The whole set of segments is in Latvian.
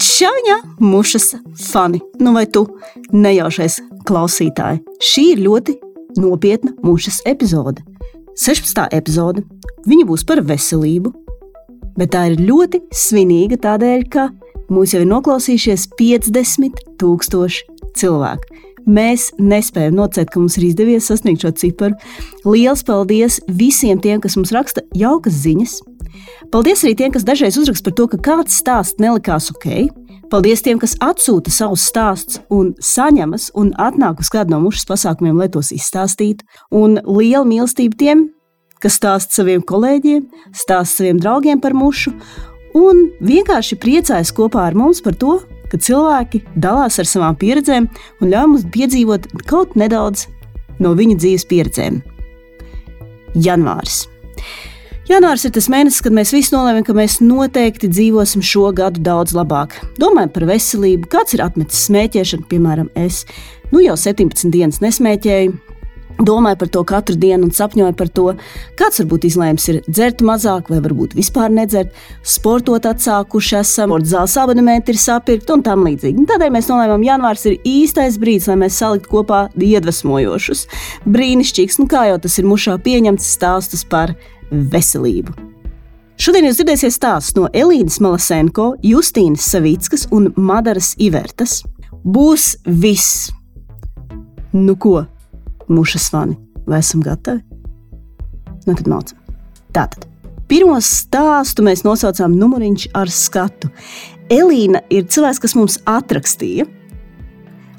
Čaņa, mušas fani, nu vai tu nejaušais klausītāji. Šī ir ļoti nopietna mušas epizode. 16. epizode. Viņa būs par veselību, bet tā ir ļoti svinīga tādēļ, ka mūs jau ir noklausījušies 50 tūkstoši cilvēku. Mēs nespējam nocēt, ka mums ir izdevies sasniegt šo ciparu. Lielas paldies visiem tiem, kas mums raksta jaukas ziņas. Paldies arī tiem, kas dažreiz uzraksta par to, ka kāds stāsts nelikās ok. Paldies tiem, kas atsūta savus stāstus un saņemas un atnāk uz kādu no mušas pasākumiem, lai tos izstāstītu. Un liela mīlestība tiem, kas stāsta saviem kolēģiem, stāsta saviem draugiem par mušu un vienkārši priecājas kopā ar mums par to, ka cilvēki dalās ar savām pieredzēm un ļauj mums piedzīvot kaut nedaudz no viņu dzīves pieredzēm. Janvāris. Janvārs ir tas mēnesis, kad mēs visi nolēmām, ka mēs noteikti dzīvosim šo gadu daudz labāk. Domājam par veselību, kāds ir atmetis smēķēšanu, piemēram, es. Nu jau 17 dienas nesmēķēju, domāju par to katru dienu un sapņoju par to, kāds varbūt izlēms ir dzert mazāk vai varbūt vispār nedzert, sportot atsākuši esam, sporta zāles abonementi ir sapirkti un tam līdzīgi. Un tādēļ mēs nolēmām, janvārs ir īstais brīdis, lai mēs saliktu kopā iedvesmojošus, brīnišķīgus, nu kā jau tas ir mušā pieņemts stāstus par veselību. Šodien jūs dzirdēsiet stāstus no Elīnas Malasenko, Justīnas Savickas un Madaras Ivertas. Būs viss! Nu ko? mušas vani. Vai esam gatavi? Nu, tad mācām. Tātad. Pirmo stāstu mēs nosaucām numuriņš ar skatu. Elīna ir cilvēks, kas mums atrakstīja.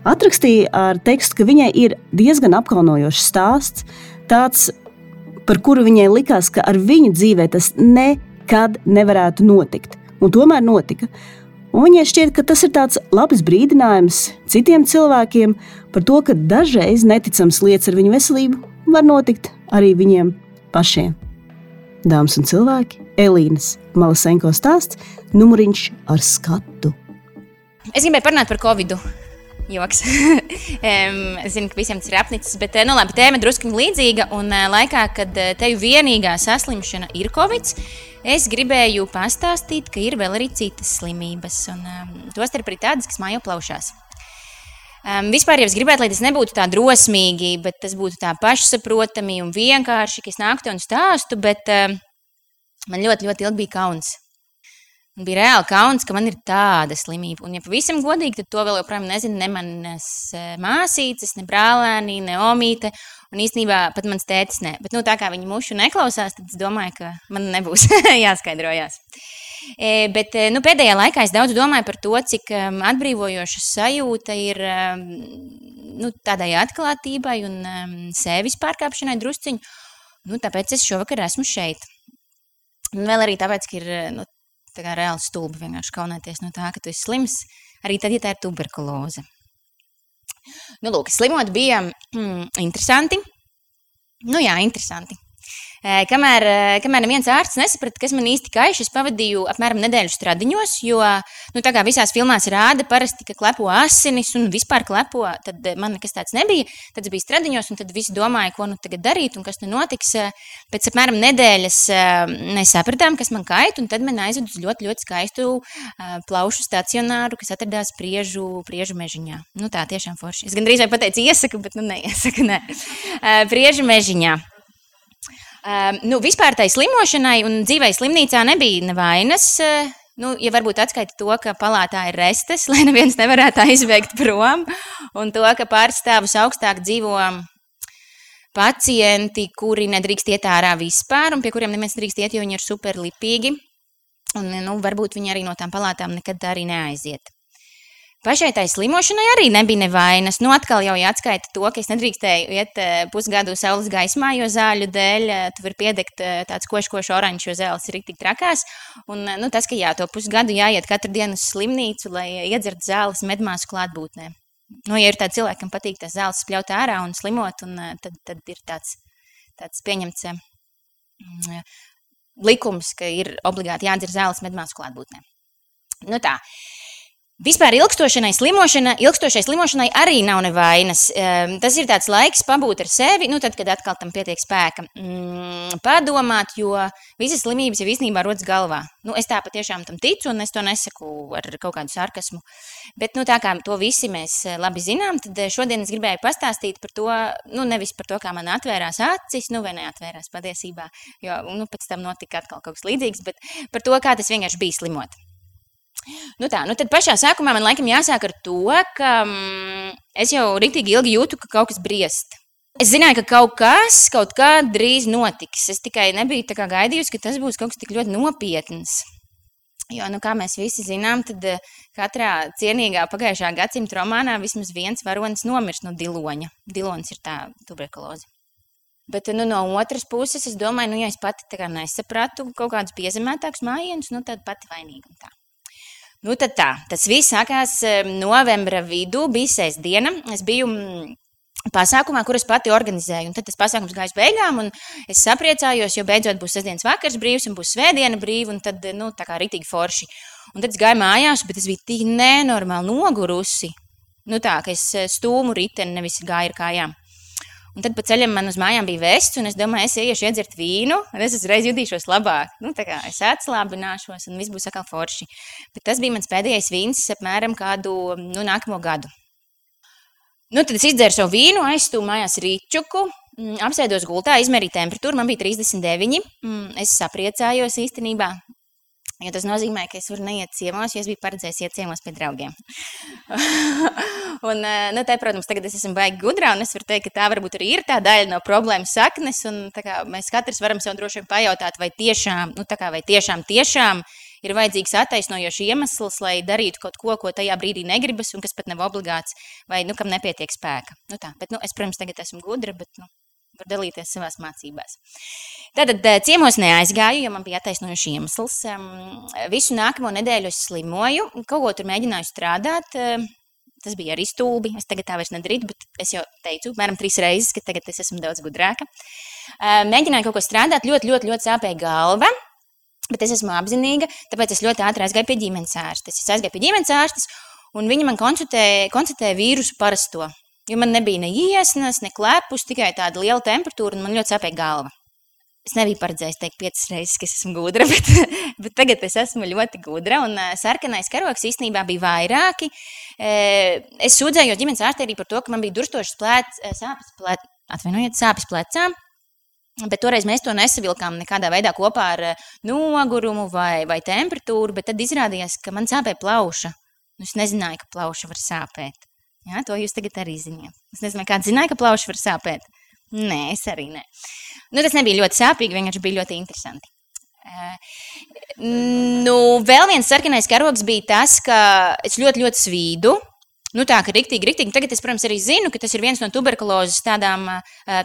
Atrakstīja ar tekstu, ka viņai ir diezgan apkaunojošs stāsts, tāds, par kuru viņai likās, ka ar viņu dzīvē tas nekad nevarētu notikt. Un tomēr notika. Un viņai šķiet, ka tas ir tāds labs brīdinājums citiem cilvēkiem par to, ka dažreiz neticams lietas ar viņu veselību var notikt arī viņiem pašiem. Dāmas un cilvēki, Elīnas Malasenko stāsts, numuriņš ar skatu. Es gribēju parunāt par Covid. Joks. es zinu, ka visiem tas ir apnicis, bet nu, labi, tēma drusku līdzīga. Un laikā, kad tev vienīgā saslimšana ir Covid, Es gribēju pastāstīt, ka ir vēl arī citas slimības, un tostarp arī tādas, kas mājo plaušās. Um, vispār jau es gribētu, lai tas nebūtu tā drosmīgi, bet tas būtu tā pašsaprotami un vienkārši, ka es nāktu un stāstu, bet um, man ļoti, ļoti ilgi bija kauns. Man bija reāli kauns, ka man ir tāda slimība. Un, ja pavisam godīgi, tad to vēl joprojām nezinu ne manas eh, māsītes, ne brālēni, ne omīte. Un īstenībā pat mans tētis ne. Bet, nu, tā kā viņi mušu neklausās, tad es domāju, ka man nebūs jāskaidrojās. E, bet e, nu, pēdējā laikā es daudz domāju par to, cik um, atbrīvojoša sajūta ir um, nu, tādai atklātībai un um, sevis pārkāpšanai drusciņu. Nu, tāpēc es šovakar esmu šeit. Un vēl arī tāpēc, ka ir nu, tā kā reāli stulbi vienkārši kaunēties no tā, ka tu esi slims, arī tad, ja tā ir tuberkuloze. Nu, lūk, slimot bija mm, interesanti. Nu jā, interesanti. Kamēr, kamēr neviens ārsts nesaprata, kas man īsti kaiš, es pavadīju apmēram nedēļu stradiņos, jo, nu, tā kā visās filmās rāda parasti, ka klepo asinis un vispār klepo, tad man nekas tāds nebija. Tad es biju stradiņos, un tad visi domāja, ko nu tagad darīt un kas nu notiks. Pēc apmēram nedēļas mēs sapratām, kas man kait, un tad man aizved uz ļoti, ļoti skaistu plaušu stacionāru, kas atradās priežu, priežu mežiņā. Nu, tā tiešām forši. Es gandrīz vai pateicu iesaku, bet nu neiesaku, ne. Priežu mežiņā. Um, nu, vispār tai slimošanai un dzīvei slimnīcā nebija nevainas. Uh, nu, ja varbūt atskaita to, ka palātā ir restes, lai neviens nevarētu aizbēgt prom, un to, ka pāris stāvus augstāk dzīvo pacienti, kuri nedrīkst iet ārā vispār, un pie kuriem neviens nedrīkst iet, jo viņi ir superlipīgi. Un, nu, varbūt viņi arī no tām palātām nekad arī neaiziet. Pašai tai slimošanai arī nebija nevainas. Nu, atkal jau jāatskaita to, ka es nedrīkstēju iet eh, pusgadu saules gaismā, jo zāļu dēļ eh, tu vari piedegt eh, tāds košs, oranžs, jo zāles ir tik trakās. Un nu, tas, ka jā, to pusgadu jāiet katru dienu uz slimnīcu, lai iedzertu zāles medmāsu klātbūtnē. Nu, ja ir tāds cilvēks, kam patīk tās zāles spļaut ārā un slimot, un, tad, tad ir tāds, tāds pieņemts mm, likums, ka ir obligāti jādzer zāles medmāsu klātbūtnē. Nu tā. Vispār ilgstošanai slimošana, ilgstošai slimošanai arī nav nevainas. Ehm, tas ir tāds laiks pabūt ar sevi, nu tad, kad atkal tam pietiek spēka. Mm, padomāt, jo visas slimības jau īstenībā rodas galvā. Nu, es tā patiešām tam ticu, un es to nesaku ar kaut kādu sarkasmu. Bet, nu, tā kā to visi mēs eh, labi zinām, tad eh, šodien es gribēju pastāstīt par to, nu, nevis par to, kā man atvērās acis, nu, vai neatvērās patiesībā, jo, nu, pēc tam notika atkal kaut kas līdzīgs, bet par to, kā tas vienkārši bija slimot. Nu tā, nu tad pašā sākumā man laikam jāsāk ar to, ka mm, es jau rītīgi ilgi jūtu, ka kaut kas briest. Es zināju, ka kaut kas, kaut kā drīz notiks. Es tikai nebiju tā gaidījusi, ka tas būs kaut kas tik ļoti nopietns. Jo, nu, kā mēs visi zinām, tad eh, katrā cienīgā pagājušā gadsimta romānā vismaz viens varonis nomirst no diloņa. Dilons ir tā tuberkuloze. Bet nu, no otras puses, es domāju, nu, ja es pati nesapratu kaut kādus piezemētākus mājienus, nu, tad pati vainīga. Nu, tad tā, tas viss sākās novembra vidū, bija sestdiena. Es biju mm, pasākumā, kuras pati organizēju. Un tad tas pasākums gāja uz beigām, un es sapriecājos, jo beidzot būs sestdienas vakars brīvs un būs svētdiena brīva, un tad, nu, tā kā ritīgi forši. Un tad es gāju mājās, bet es biju tik nenormāli nogurusi. Nu tā, ka es stūmu riteni, nevis gāju ar kājām. Un tad pa ceļam man uz mājām bija vests, un es domāju, es iešu iedzert vīnu, un es uzreiz jutīšos labāk. Nu, tā kā es atslābināšos, un viss būs atkal forši. Bet tas bija mans pēdējais vīns apmēram kādu nu, nākamo gadu. Nu, tad es izdzēru savu vīnu, aizstūmu mājās rīčuku, mm, apsēdos gultā, izmērīju temperatūru, man bija 39. Mm, es sapriecājos īstenībā, Jo tas nozīmē, ka es varu neiet ciemos, jo es biju paredzējis iet ciemos pie draugiem. un, eh, nu, te, protams, tagad es esmu baigi gudrā, un es varu teikt, ka tā varbūt arī ir tā daļa no problēmas saknes. Un, kā, mēs katrs varam sev droši vien pajautāt, vai tiešām, nu, kā, vai tiešām, tiešām ir vajadzīgs attaisnojošs iemesls, lai darītu kaut ko, ko tajā brīdī negribas, un kas pat nav obligāts, vai nu, kam nepietiek spēka. Nu, tā. Bet, nu, es, protams, tagad esmu gudra, bet nu, var dalīties savās mācībās. Tātad eh, ciemos neaizgāju, jo man bija attaisnojuši iemesls. Visu nākamo nedēļu es slimoju, kaut ko tur mēģināju strādāt. Tas bija arī stulbi. Es tagad tā vairs nedarītu, bet es jau teicu, apmēram trīs reizes, ka tagad es esmu daudz gudrāka. Mēģināju kaut ko strādāt, ļoti, ļoti, ļoti sāpēja galva. Bet es esmu apzinīga, tāpēc es ļoti ātri aizgāju pie ģimenes ārstes. Es aizgāju pie ģimenes ārstes, un viņi man konstatēja, konstatēja vīrusu parasto. Jo man nebija ne iesnas, ne klepus, tikai tāda liela temperatūra, un man ļoti sāpēja galva. Es nebiju paredzējis teikt piecas reizes, ka esmu gudra, bet, bet tagad es esmu ļoti gudra. Un sarkanais karoks īstenībā bija vairāki. Es sūdzējos ģimenes ārstē arī par to, ka man bija durstošas plēc, sāpes, plēc, atvainojiet, sāpes plecām. Bet toreiz mēs to nesavilkām nekādā veidā kopā ar nogurumu vai, vai temperatūru, tad izrādījās, ka man sāpēja plauša. Es nezināju, ka plauša var sāpēt. Jā, to jūs tagad arī zināt. Es nezinu, kāds zināja, ka plauši var sāpēt. Nē, es arī nē. Nu, tas nebija ļoti sāpīgi, vienkārši bija ļoti interesanti. Uh, nu, vēl viens sarkanais karogs bija tas, ka es ļoti, ļoti svīdu. Nu, tā kā rīktīgi, rīktīgi. Tagad es, protams, arī zinu, ka tas ir viens no tuberkulozes tādām,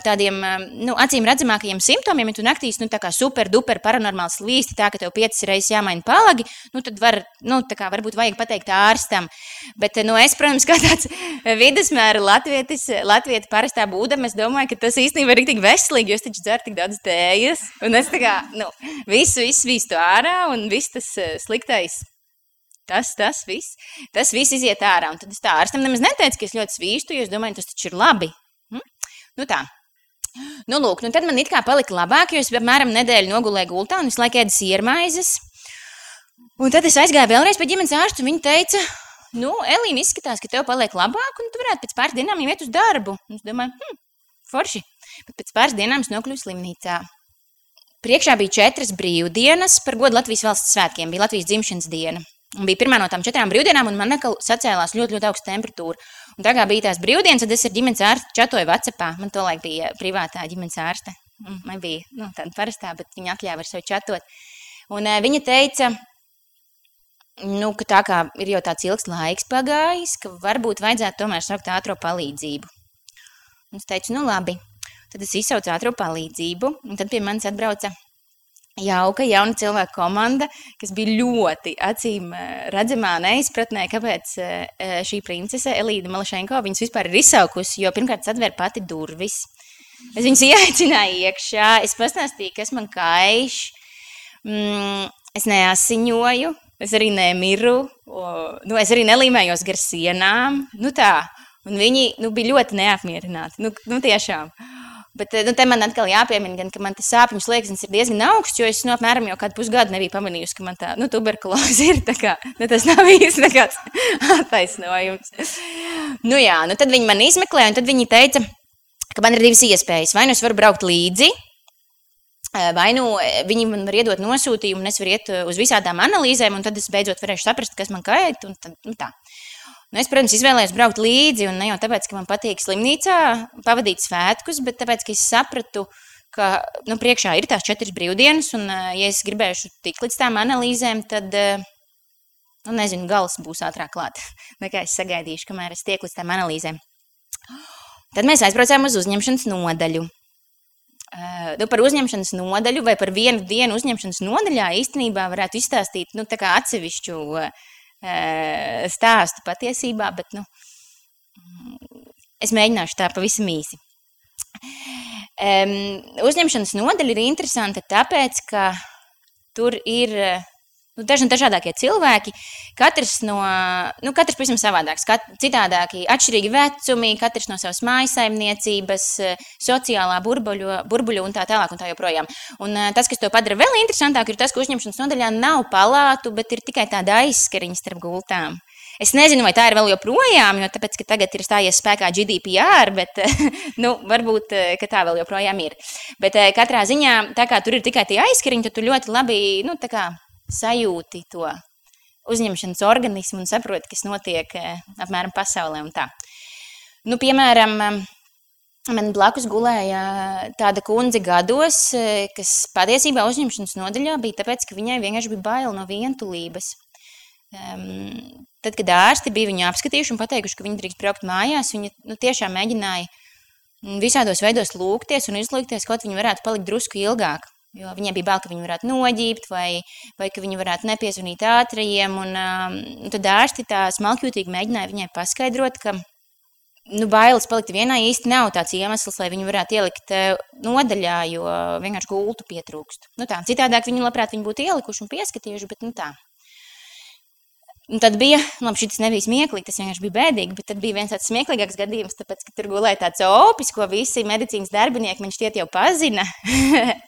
tādiem nu, acīm redzamākajiem simptomiem. Ja tu naktīs nu, super, duper, paranormāls līsti, tā ka tev piecas reizes jāmaina palagi, nu, tad var, nu, kā, varbūt vajag pateikt ārstam. Bet nu, es, protams, kā tāds vidusmēra latvietis, latvieti parastā būdam, es domāju, ka tas īstenībā ir rīktīgi veselīgi, jo es taču dzeru tik daudz tējas. Un es tā kā, nu, visu, visu vīstu ārā un viss tas sliktais Tas, tas viss, tas viss iziet ārā. Un tad es tā ārstam nemaz neteicu, ka es ļoti svīstu, jo es domāju, tas taču ir labi. Hm? Nu tā. Nu, lūk, nu tad man it kā palika labāk, jo es apmēram nedēļu nogulēju gultā un visu laiku ēdu siermaizes. Un tad es aizgāju vēlreiz pie ģimenes ārsta, un viņa teica, nu, Elīna, izskatās, ka tev paliek labāk, un tu varētu pēc pāris dienām iet uz darbu. Un es domāju, hm, forši. Bet pēc pāris dienām es nokļuvu slimnīcā. Priekšā bija četras brīvdienas par godu Latvijas valsts svētkiem. Bija Latvijas dzimšanas diena. Un bija pirmā no tām četrām brīvdienām, un man atkal sacēlās ļoti, ļoti augsta temperatūra. Un tā kā bija tās brīvdienas, tad es ar ģimenes ārstu čatoju Vācijā. Man to laik bija privātā ģimenes ārste. Man bija nu, tāda parastā, bet viņa atļāva ar sevi čatot. Un uh, viņa teica, nu, ka tā kā ir jau tāds ilgs laiks pagājis, ka varbūt vajadzētu tomēr saukt ātrā palīdzību. Un es teicu, nu labi. Tad es izsaucu ātrā palīdzību, un tad pie manis atbrauca jauka jauna cilvēka komanda, kas bija ļoti acīm eh, redzamā neizpratnē, kāpēc eh, šī princese Elīda Malašenko viņas vispār ir izsaukusi, jo pirmkārt atvēra pati durvis. Es viņus ieaicināju iekšā, es pastāstīju, kas man kaiš, mm, es neasiņoju, es arī nemiru, o, nu, es arī nelīmējos gar sienām. Nu, tā. Un viņi nu, bija ļoti neapmierināti. Nu, nu, tiešām. Bet nu, te man atkal jāpiemina, gan, ka man tas sāpju slieksnis ir diezgan augsts, jo es nu, apmēram jau kādu pusgadu nebiju pamanījusi, ka man tā nu, tuberkuloze ir. Kā, nu, tas nav īsti nekāds attaisnojums. Nu, jā, nu, tad viņi man izmeklēja, un tad viņi teica, ka man ir divas iespējas. Vai nu es varu braukt līdzi, vai nu viņi man var iedot nosūtījumu, un es varu iet uz visādām analīzēm, un tad es beidzot varēšu saprast, kas man kait. Tad, nu, tā. Nu, es, protams, izvēlējos braukt līdzi, un ne jau tāpēc, ka man patīk slimnīcā pavadīt svētkus, bet tāpēc, ka es sapratu, ka nu, priekšā ir tās četras brīvdienas, un, ja es gribēšu tikt līdz tām analīzēm, tad, nu, nezinu, gals būs ātrāk klāt, nekā es sagaidīšu, kamēr es tieku līdz tām analīzēm. Tad mēs aizbraucām uz uzņemšanas nodaļu. Uh, nu, par uzņemšanas nodaļu vai par vienu dienu uzņemšanas nodaļā īstenībā varētu izstāstīt nu, atsevišķu uh, stāstu patiesībā, bet nu, es mēģināšu tā pavisam īsi. Um, uzņemšanas nodaļa ir interesanta tāpēc, ka tur ir nu, dažni dažādākie cilvēki. Katrs no, nu, katrs pavisam savādāks, kat, citādāki, atšķirīgi vecumi, katrs no savas mājasaimniecības, sociālā burbuļu, burbuļu un tā tālāk un tā joprojām. Un tas, kas to padara vēl interesantāk, ir tas, ka uzņemšanas nodaļā nav palātu, bet ir tikai tāda aizskariņa starp gultām. Es nezinu, vai tā ir vēl joprojām, jo tāpēc, tagad ir stājies spēkā GDPR, bet nu, varbūt tā vēl joprojām ir. Bet katrā ziņā, tā kā tur ir tikai tie aizskariņi, tad tu ļoti labi nu, kā, sajūti to uzņemšanas organismu un saproti, kas notiek eh, apmēram pasaulē un tā. Nu, piemēram, man blakus gulēja tāda kundze gados, eh, kas patiesībā uzņemšanas nodaļā bija tāpēc, ka viņai vienkārši bija bail no vientulības. Um, tad, kad ārsti bija viņu apskatījuši un pateikuši, ka viņi drīkst braukt mājās, viņa nu, tiešām mēģināja visādos veidos lūgties un izlūgties, kaut viņi varētu palikt drusku ilgāk. Jo viņiem bija bail, ka viņi varētu noģībt, vai, vai ka viņi varētu nepiezvanīt ātrajiem. Un, um, tad ārsti tā smalkjūtīgi mēģināja viņai paskaidrot, ka nu, bailes palikt vienā īsti nav tāds iemesls, lai viņu varētu ielikt nodaļā, jo vienkārši gultu pietrūkst. Nu, tā, citādāk viņi labprāt viņu būtu ielikuši un pieskatījuši, bet nu, tā. Un tad bija, labi, šis nebija smieklīgi, tas vienkārši bija bēdīgi, bet tad bija viens tāds smieklīgāks gadījums, tāpēc, ka tur gulēja tāds opis, ko visi medicīnas darbinieki man šķiet jau pazina.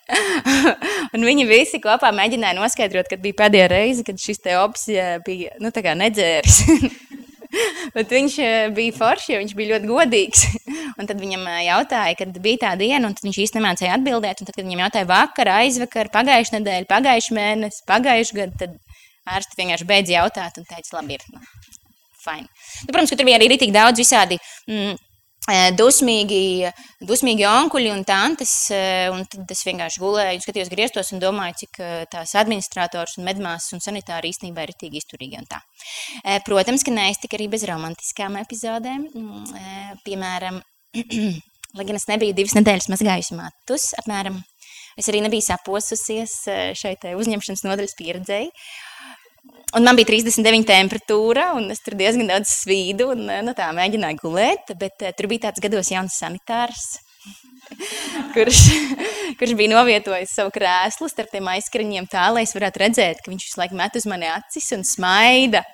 un viņi visi kopā mēģināja noskaidrot, kad bija pēdējā reize, kad šis te opis bija, nu, tā kā nedzēris. Bet viņš bija foršs, jo viņš bija ļoti godīgs. Un tad viņam jautāja, kad bija tā diena, un viņš īstenībā nemācīja atbildēt. Tad, kad viņam jautāja vakar, aizvakar, pagājušā nedēļa, pagājušā mēnesis, pagājušā gada, tad ārsti vienkārši beidz jautāt un teica, labi, ir nu, fine. Nu, protams, ka tur bija arī tik daudz visādi. Mm, dusmīgi, dusmīgi onkuļi un tantes. Un tad es vienkārši gulēju, skatījos griestos un domāju, cik tās administrators un medmāsas un sanitāri īstenībā ir tik izturīgi. Protams, ka neiztika arī bez romantiskām epizodēm. Mm, piemēram, lai gan es nebiju divas nedēļas mazgājusi matus, apmēram. Es arī nebiju saposusies šai uzņemšanas nodaļas pieredzēji. Un man bija 39 temperatūra, un es tur diezgan daudz svīdu, un nu, tā mēģināju gulēt. Bet uh, tur bija tāds gados jauns sanitārs, kurš, kurš bija novietojis savu krēslu starp tiem aizskriņiem tā, lai es varētu redzēt, ka viņš visu laiku met uz mani acis un smaida.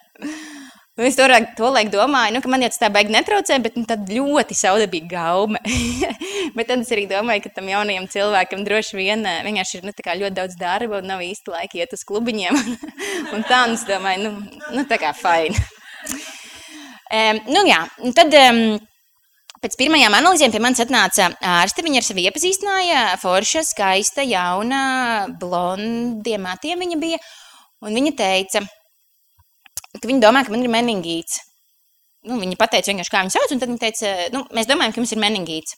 Nu, es to, to domāju, nu, ka man jau tā baigi netraucē, bet nu, tad ļoti saudabīga gaume. bet tad es arī domāju, ka tam jaunajam cilvēkam droši vien eh, vienkārši ir nu, ļoti daudz darba un nav īsti laika iet uz klubiņiem. un tā, un es domāju, nu, nu tā kā fajn. um, nu jā, tad... Um, Pēc pirmajām analīzēm pie manis atnāca ārste. Viņa ar sevi iepazīstināja. Forša, skaista, jauna, blondiem matiem viņa bija. Un viņa teica, ka viņi domā, ka man ir meningīts. Nu, viņi pateica vienkārši, kā viņi sauc, un tad viņi teica, nu, mēs domājam, ka jums ir meningīts.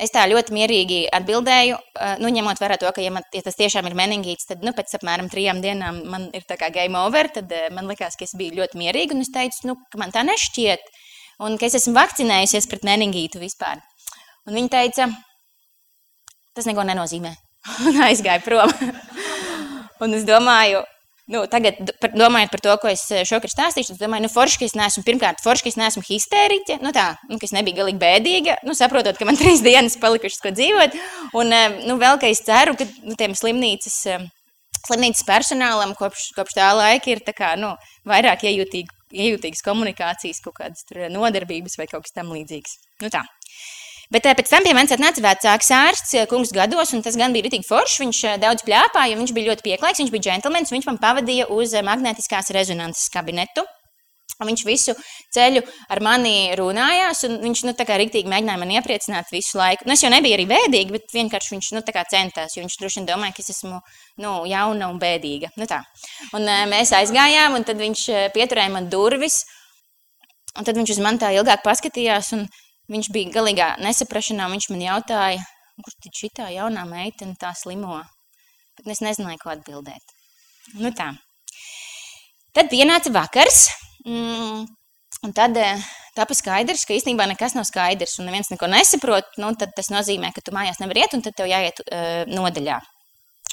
Es tā ļoti mierīgi atbildēju, nu, ņemot vērā to, ka, ja, man, ja tas tiešām ir meningīts, tad nu, pēc apmēram trijām dienām man ir tā kā game over. Tad man likās, ka es biju ļoti mierīga, un es teicu, nu, ka man tā nešķiet, un ka es esmu vakcinējusies pret meningītu vispār. Un viņi teica, tas neko nenozīmē. un aizgāja prom. un es domāju, Nu, tagad, par, domājot par to, ko es eh, šokar stāstīšu, es domāju, nu, forši, ka es neesmu, pirmkārt, forši, ka es neesmu histēriķe, nu, tā, nu, ka es nebiju galīgi bēdīga, nu, saprotot, ka man trīs dienas palikušas, ko dzīvot, un, eh, nu, vēl, ka es ceru, ka, nu, tiem slimnīcas, eh, slimnīcas personālam kopš, kopš tā laika ir tā kā, nu, vairāk iejūtīgi, iejūtīgas komunikācijas, kaut kādas nodarbības vai kaut kas tam līdzīgs. Nu tā. Bet pēc tam pie manis atnāca vecāks ārsts, kungs gados, un tas gan bija rītīgi foršs. Viņš daudz pļāpāja, viņš bija ļoti pieklājīgs, viņš bija džentlmenis, viņš man pavadīja uz magnētiskās rezonanses kabinetu. Viņš visu ceļu ar mani runājās, un viņš nu, rīktīgi mēģināja man iepriecināt visu laiku. Nu, es jau nebiju arī bēdīga, bet vienkārši viņš nu, centās, viņš droši vien domāja, ka es esmu nu, jauna un bēdīga. Nu, tā. un, mēs aizgājām, un tad viņš pieturēja man durvis, un tad viņš uz mani tā ilgāk paskatījās, un viņš bija galīgā nesaprašanā. Viņš man jautāja, kur tad šī jaunā meitene tā slimo. Bet es nezināju, ko atbildēt. Nu, tā. Tad pienāca vakars. Mm, un tad eh, tāpa skaidrs, ka īstenībā nekas nav skaidrs un neviens neko nesaprot. Nu, tad tas nozīmē, ka tu mājās nevar iet un tad tev jāiet uh, nodaļā.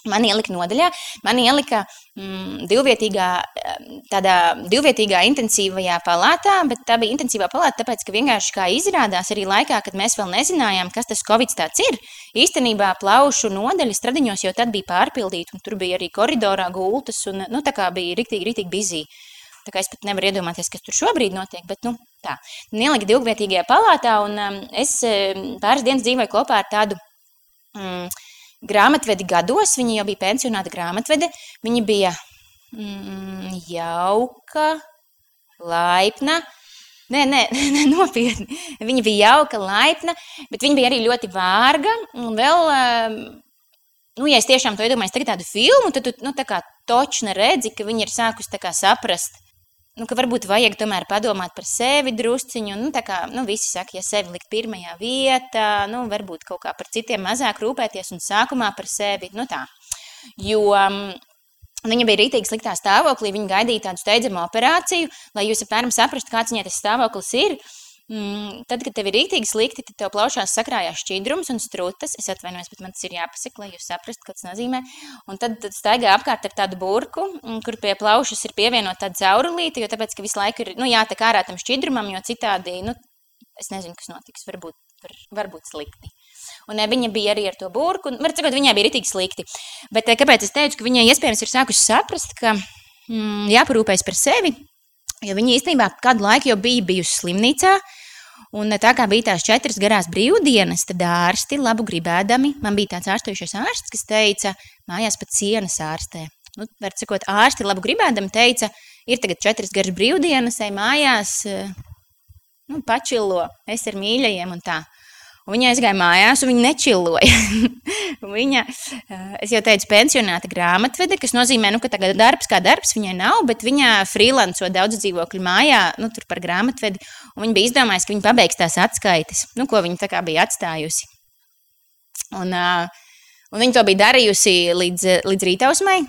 Man ielika nodaļā, man ielika mm, divvietīgā, tādā divvietīgā intensīvajā palātā, bet tā bija intensīvā palāta, tāpēc, ka vienkārši kā izrādās arī laikā, kad mēs vēl nezinājām, kas tas covid tāds ir, īstenībā plaušu nodaļas stradiņos jau tad bija pārpildīta, un tur bija arī koridorā gultas, un nu, tā kā bija riktīgi, riktīgi bizija. Tā kā es pat nevaru iedomāties, kas tur šobrīd notiek, bet nu, tā. Ielika divvietīgajā palātā, un um, es pāris dienas dzīvoju kopā ar tādu mm, grāmatvedi gados. Viņa jau bija pensionāta grāmatvede. Viņa bija mm, jauka, laipna. Nē, nē, nē, nopietni. Viņa bija jauka, laipna, bet viņa bija arī ļoti vārga. Un vēl, um, nu, ja es tiešām to iedomājos, tagad tādu filmu, tad tu nu, tā kā točna redzi, ka viņa ir sākusi saprast, nu, ka varbūt vajag tomēr padomāt par sevi drusciņu. Nu, tā kā nu, visi saka, ja sevi likt pirmajā vietā, nu, varbūt kaut kā par citiem mazāk rūpēties un sākumā par sevi. Nu, tā. Jo um, Viņa bija rītīgi sliktā stāvoklī, viņa gaidīja tādu steidzamu operāciju, lai jūs apmēram saprastu, kāds viņai tas stāvoklis ir. Mm, tad, kad tev ir rītīgi slikti, tad tev plaušās sakrājās šķidrums un strūtas. Es atvainojos, bet man tas ir jāpasaka, lai jūs saprastu, ko tas nozīmē. Un tad, tad staigā apkārt ar tādu burku, mm, kur pie plaušas ir pievienota tāda caurulīte, jo tāpēc, ka visu laiku ir nu, jātek ārā tam šķidrumam, jo citādi, nu, es nezinu, kas notiks, varbūt, var, varbūt slikti. Un ne, viņa bija arī ar to burku, un, var cikot, viņai bija rītīgi slikti. Bet kāpēc es teicu, ka viņai iespējams ir sākusi saprast, ka mm, jāparūpējas par sevi, jo viņa īstenībā kādu laiku jau bija bijusi slimnīcā, Un tā kā bija tās četras garās brīvdienas, tad ārsti labu gribēdami, man bija tāds ārstojušies ārsts, kas teica, mājās pat sienas ārstē. Nu, var sakot, ārsti labu gribēdami teica, ir tagad četras garas brīvdienas, ej mājās, nu, pačilo, es ar mīļajiem un tā. Viņa aizgāja mājās, un viņa nečiloja. viņa, eh, es jau teicu, pensionāta grāmatvede, kas nozīmē, nu, ka tagad darbs kā darbs viņai nav, bet viņa freelanco daudz dzīvokļu mājā, nu, tur par grāmatvedi. Viņa bija izdomājusi, ka viņa pabeigs tās atskaites, nu, ko viņa bija atstājusi. Un, uh, un viņa to bija darījusi līdz, līdz rītausmai.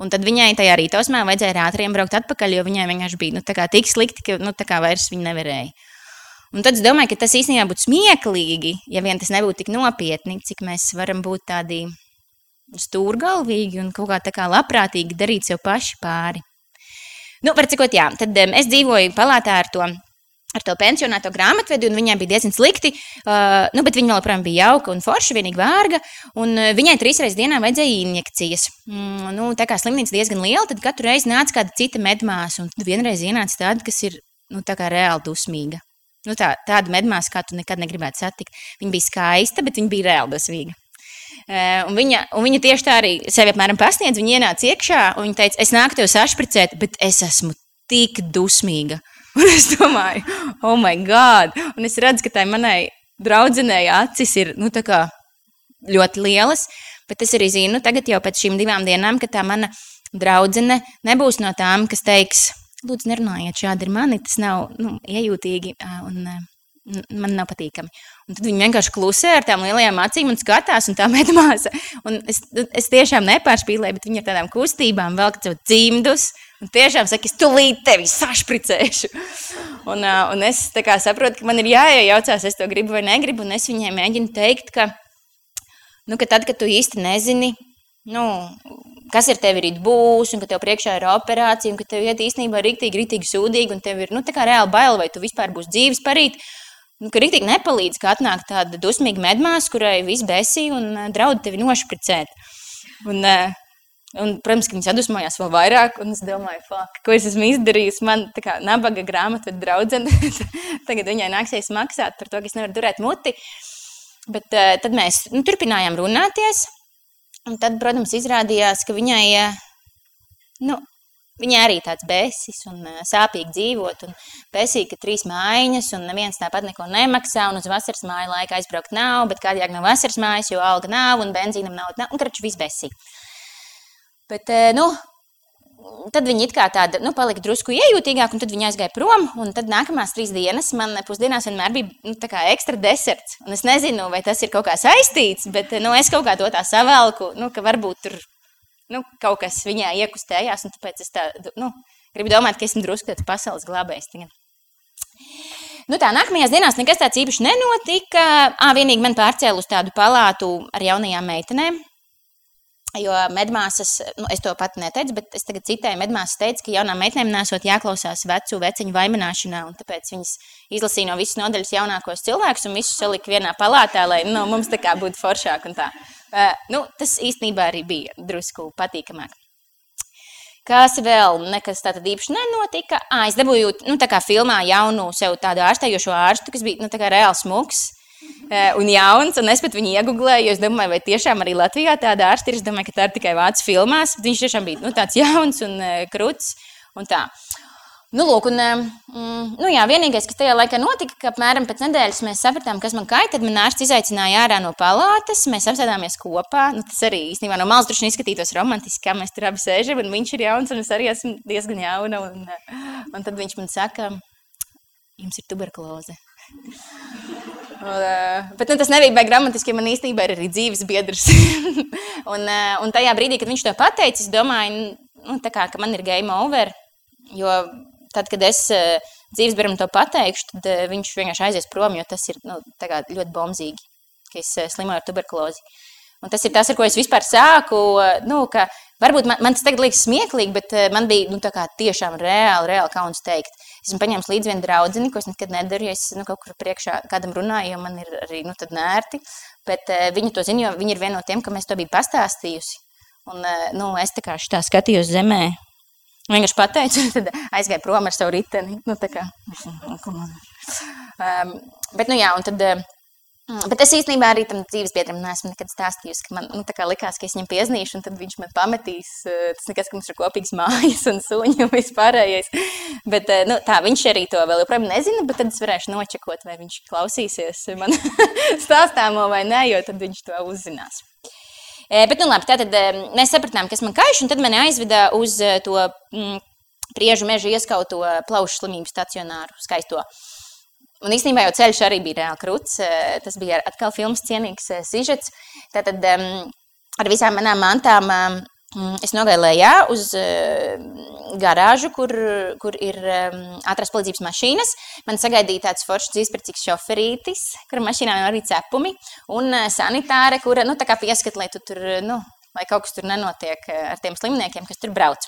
Un tad viņai tajā rītausmā vajadzēja ātriem braukt atpakaļ, jo viņai vienkārši bija nu, tik slikti, ka nu, vairs viņa nevarēja. Un tad es domāju, ka tas īstenībā būtu smieklīgi, ja vien tas nebūtu tik nopietni, cik mēs varam būt tādi stūrgalvīgi un kaut kā tā kā labprātīgi darīt sev paši pāri. Nu, var cikot, jā, tad um, es dzīvoju palātā ar to ar to pensionāto grāmatvedi, un viņai bija diezgan slikti. Uh, nu, bet viņa joprojām bija jauka un forša, vienīgi vārga. Un uh, viņai trīs reizes dienā vajadzēja injekcijas. Mm, nu, tā kā slimnīca diezgan liela, tad katru reizi nāca kāda cita medmāsa. Un vienreiz ienāca tāda, kas ir nu, reāli dusmīga. Nu, tā, tāda medmāsa, kā tu nekad negribētu satikt. Viņa bija skaista, bet viņa bija reāli dosvīga. Uh, un viņa, un viņa tieši tā arī sevi apmēram pasniedz. Viņa ienāca iekšā un viņa teica, es nāku tev sašpricēt, bet es esmu tik dusmīga. Un es domāju, oh, my God! Un es redzu, ka tai manai draudzenei acis ir nu, ļoti lielas. Bet es arī zinu, tagad jau pēc šīm divām dienām, ka tā mana draudzene nebūs no tām, kas teiks, lūdzu, nerunājiet šādi ar mani, tas nav nu, iejūtīgi un man nav patīkami. Un tad viņi vienkārši klusē ar tām lielajām acīm un skatās, un tā medmāsa. Un es, es tiešām nepārspīlēju, bet viņi ar tādām kustībām velk savu cimdus. Un tiešām saka, es tulīt tevi sašpricēšu. Un, un es saprotu, ka man ir jāiejaucās, es to gribu vai negribu. Un es viņai mēģinu teikt, ka, nu, ka tad, kad tu īsti nezini, nu, kas ar tevi rīt būs, un ka tev priekšā ir operācija, un ka tev iet īstenībā rīktīgi, rīktīgi sūdīgi, un tev ir, nu, reāli bail, vai tu vispār būsi dzīves parīt, nu, ka rīktīgi nepalīdz, ka atnāk tāda dusmīga medmās, kurai viss besī un draud tevi nošpricēt. Un, Un, protams, ka viņi sadusmojās vēl vairāk, un es domāju, fuck, ko es esmu izdarījis. Man tā kā nabaga grāmatu draudzene, tagad viņai nāksies maksāt par to, ka es nevaru turēt muti. Bet uh, tad mēs nu, turpinājām runāties, un tad, protams, izrādījās, ka viņai, uh, nu, viņai arī tāds bēsis un uh, sāpīgi dzīvot, un bēsīgi, ka trīs mājiņas, un neviens tāpat neko nemaksā, un uz vasaras māju laika aizbraukt nav, bet kādējāk no vasaras mājas, jo alga nav, un benzīnam nav, un, kraču, viss bēsīgi. Bet, eh, nu, tad viņi it kā tāda, nu, palika drusku iejūtīgāk, un tad viņi aizgāja prom. Un tad nākamās trīs dienas man pusdienās vienmēr bija nu, ekstra deserts. Un es nezinu, vai tas ir kaut kā saistīts, bet nu, es kaut kā to tā savelku, nu, ka varbūt tur nu, kaut kas viņā iekustējās. Tāpēc es tā, nu, gribu domāt, ka esmu drusku tāds pasaules glābējs. Tagad. Nu, tā nākamajās dienās nekas tāds īpaši nenotika. À, vienīgi man pārcēla uz tādu palātu ar jaunajām meitenēm. Jo medmāsas, nu, es to pat neteicu, bet es tagad citēju, medmāsas teica, ka jaunām meitenēm nesot jāklausās vecu veciņu vainināšanā, un tāpēc viņas izlasīja no visas nodaļas jaunākos cilvēkus un visus salika vienā palātā, lai nu, mums tā kā būtu foršāk. Uh, nu, tas īstenībā arī bija drusku patīkamāk. Kas vēl nekas tāda īpaši nenotika? À, es dabūju, nu, tā kā filmā jaunu sev tādu ārstējošo ārstu, kas bija, nu, reāls Eh, un jauns, un es pat viņu iegūlēju, jo es domāju, vai tiešām arī Latvijā tāda ārsta ir. Es domāju, ka tā ir tikai vācu filmās. Viņš tiešām bija nu, tāds jauns un uh, kruts. Un tā. Nu, lūk, un, mm, nu, jā, vienīgais, kas tajā laikā notika, ka apmēram pēc nedēļas mēs sapratām, kas man kaita. Tad man ārsts izaicināja ārā no palātas, mēs apsēdāmies kopā. Nu, tas arī īstenībā no malas droši izskatītos romantiski, kā mēs tur abi sēžam, viņš ir jauns, un es arī esmu diezgan jauna. Un, un tad viņš man saka, jums ir tuberkuloze. Un, uh, bet nu, tas nebija baigi dramatiski, jo man īstenībā ir arī dzīves biedrs. un, uh, un tajā brīdī, kad viņš to pateica, es domāju, nu, kā, ka man ir game over. Jo tad, kad es uh, dzīves biedram to pateikšu, tad viņš vienkārši aizies prom, jo tas ir nu, ļoti bombzīgi, ka es slimoju ar tuberkulozi. Un tas ir tas, ar ko es vispār sāku. Nu, varbūt man, man tas tagad liekas smieklīgi, bet man bija nu, tiešām reāli, reāli kauns teikt. Esmu paņēmis līdzi vienu draugu, ko es nekad nedaru. Ja es nu, kaut kur priekšā kādam runāju, jo man ir arī nu, nērti. Bet uh, viņi to zina, jo viņi ir viena no tiem, kam es to biju pastāstījusi. Un uh, nu, es tā kā šitā skatījos zemē. Vienkārši pateicu, tad aizgāju prom ar savu riteni. Nu, kā, um, bet, nu jā, un tad. Uh, bet es īstenībā arī tam dzīves biedram neesmu nekad stāstījusi, ka man nu, likās, ka es viņam piezīmēšu, un tad viņš man pametīs. Eh, tas nekas, ka mums ir kopīgs mājas un suņi un vispārējais. Bet eh, nu, tā, viņš arī to vēl joprojām nezina, bet tad es varēšu nočekot, vai viņš klausīsies man stāstāmo vai nē, jo tad viņš to uzzinās. Eh, bet, nu, labi, tātad mēs sapratām, kas man kaiš, un tad mani aizveda uz to mm, priežu meža ieskauto plaušu slimību stacionāru skaisto. Un īstenībā jau ceļš arī bija reāli krūts. Eh, tas bija atkal filmas cienīgs eh, sižets. Tātad ar visām manām mantām es nogāju lejā uz garāžu, kur, kur ir ātrās palīdzības mašīnas. Man sagaidīja tāds foršs dzīvespriecīgs šoferītis, kura mašīnā ir arī cepumi, un sanitāre, kura nu, pieskat, lai, tu tur, nu, lai kaut kas tur nenotiek ar tiem slimniekiem, kas tur brauc.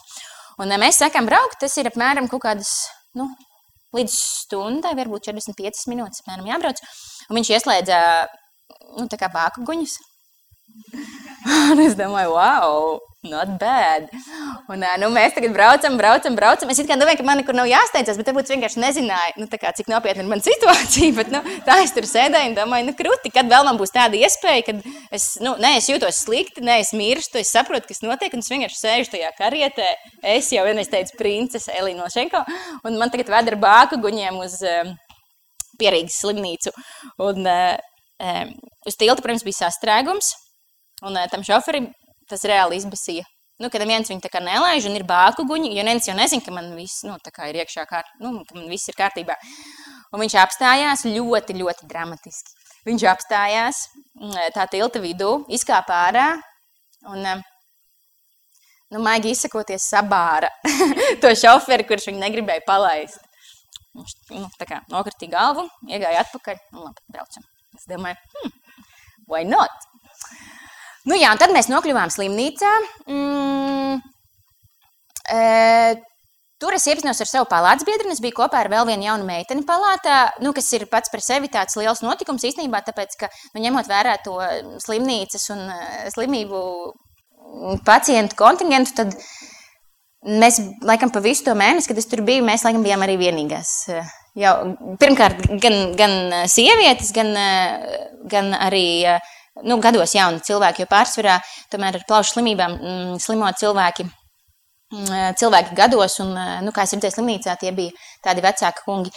Un mēs sākām braukt, tas ir apmēram kaut kādas nu, līdz stundai, varbūt 45 minūtes apmēram jābrauc. Un viņš ieslēdza nu, bāku guņus. un es domāju, wow, not bad. Un, nu, mēs tagad braucam, braucam, braucam. Es domāju, ka man nekur nav jāsteidzas, bet varbūt vienkārši nezināju, nu, kā, cik nopietna ir mana situācija. Bet, nu, tā es tur sēdēju un domāju, nu, krūti, kad vēl man būs tāda iespēja, kad es, nu, ne, es jūtos slikti, ne, es mirstu, es saprotu, kas notiek, un es vienkārši sēžu tajā karietē. Es jau vienreiz teicu, princese Elīna Šenko, un man tagad ved ar bāku guņiem uz um, pierīgas slimnīcu. Un, um, uz tilta, protams, bija sastrēgums. Un tam šoferim tas reāli izbasīja. Nu, kad viens viņu tā kā nelaiž un ir bāku guņi, jo neviens jau nezina, ka man viss nu, ir iekšā, kār, nu, ka man viss ir kārtībā. Un viņš apstājās ļoti, ļoti dramatiski. Viņš apstājās mm, tā tilta vidū, izkāpa ārā un, nu, maigi izsakoties, sabāra to šoferi, kurš viņu negribēja palaist. Viņš nu, tā kā nokritīja galvu, iegāja atpakaļ un labi, braucam. Es domāju, hmm, why not? Nu, jā, tad mēs nokļuvām slimnīcā. Mm, e, tur es iepazinos ar savu palātas biedru. Es biju kopā ar vēl vienu jaunu meiteni palātā, nu, kas ir pats par sevi tāds liels notikums īstenībā, tāpēc, ka, nu, ņemot vērā to slimnīcas un slimību pacientu kontingentu, tad mēs laikam pa visu to mēnesi, kad es tur biju, mēs laikam bijām arī vienīgās. Jau, pirmkārt, gan, gan sievietes, gan, gan arī nu, gados jauni cilvēki, jo pārsvarā tomēr ar plaušu slimībām mm, slimo cilvēki. Mm, cilvēki gados, un, nu, kā es redzēju, slimnīcā tie bija tādi vecāki kungi.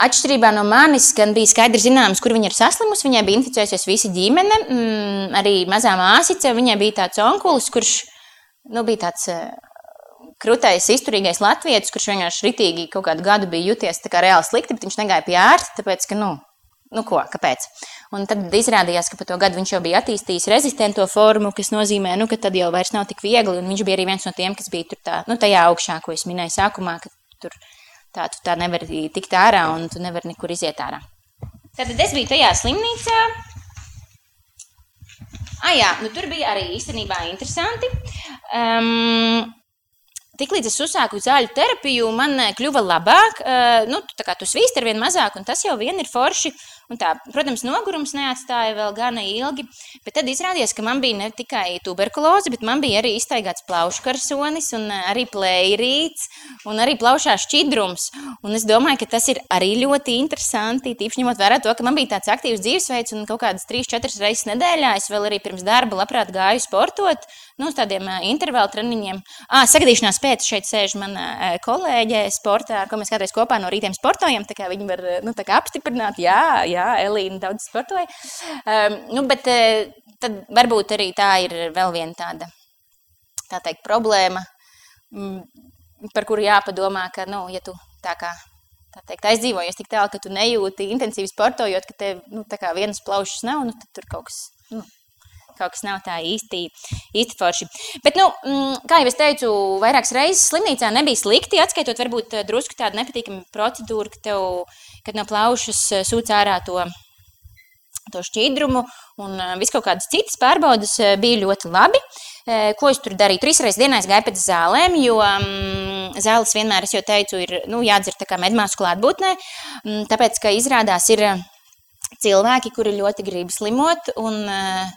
Atšķirībā no manis, gan bija skaidrs zināms, kur viņa ir saslimusi. Viņai bija inficējusies visa ģimene, mm, arī mazā māsīca. Viņai bija tāds onkulis, kurš nu, bija tāds eh, krūtais, izturīgais latvietis, kurš vienkārši ritīgi kaut kādu gadu bija juties reāli slikti, bet viņš negāja pie ārsta, tāpēc, ka, nu, nu ko, kāpēc? Un tad izrādījās, ka pa to gadu viņš jau bija attīstījis rezistento formu, kas nozīmē, nu, ka tad jau vairs nav tik viegli, viņš bija arī viens no tiem, kas bija tur tā, nu, tajā augšā, ko es minēju sākumā, ka tur Tā tu tā nevari tikt ārā un tu nevari nekur iziet ārā. Tad es biju tajā slimnīcā. Ah, jā, nu, tur bija arī īstenībā interesanti. Um, Tiklīdz es uzsāku zāļu terapiju, man kļuva labāk. Uh, nu, tā kā tu svīsti ar vien mazāk, un tas jau vien ir forši. Un tā, protams, nogurums neatstāja vēl gana ilgi, bet tad izrādījās, ka man bija ne tikai tuberkuloze, bet man bija arī iztaigāts plauškarsonis, un eh, arī plērīts, un arī plaušā šķidrums. Un es domāju, ka tas ir arī ļoti interesanti, tīpaši ņemot vērā to, ka man bija tāds aktīvs dzīvesveids, un kaut kādas 3-4 reizes nedēļā es vēl arī pirms darba labprāt gāju sportot, nu, uz tādiem eh, intervālu treniņiem. Ah, sagadīšanās pēc šeit sēž mana eh, kolēģe sportā, ar ko mēs kādreiz kopā no rītiem sportojam, tā kā viņi var nu, tā kā apstiprināt, jā, jā jā, Elīna daudz sportoja. Um, nu, bet uh, tad varbūt arī tā ir vēl viena tāda, tā teikt, problēma, mm, par kuru jāpadomā, ka, nu, ja tu tā kā tā teikt, aizdzīvojies tik tālu, ka tu nejūti intensīvi sportojot, ka tev nu, vienas plaušas nav, nu, tad tur kaut kas, nu, kaut kas nav tā īsti, īsti forši. Bet, nu, mm, kā jau es teicu, vairākas reizes slimnīcā nebija slikti, atskaitot varbūt eh, drusku tādu nepatīkamu procedūru, ka tev kad no plaušas eh, sūc ārā to, to šķidrumu un eh, viss kaut kādas citas pārbaudas bija ļoti labi. Ko es tur darīju? Trīs reizes dienā es gāju pēc zālēm, jo um, zāles vienmēr, es jau teicu, ir nu, jādzer tā kā medmāsu klātbūtnē, um, tāpēc, ka izrādās ir cilvēki, kuri ļoti grib slimot un uh,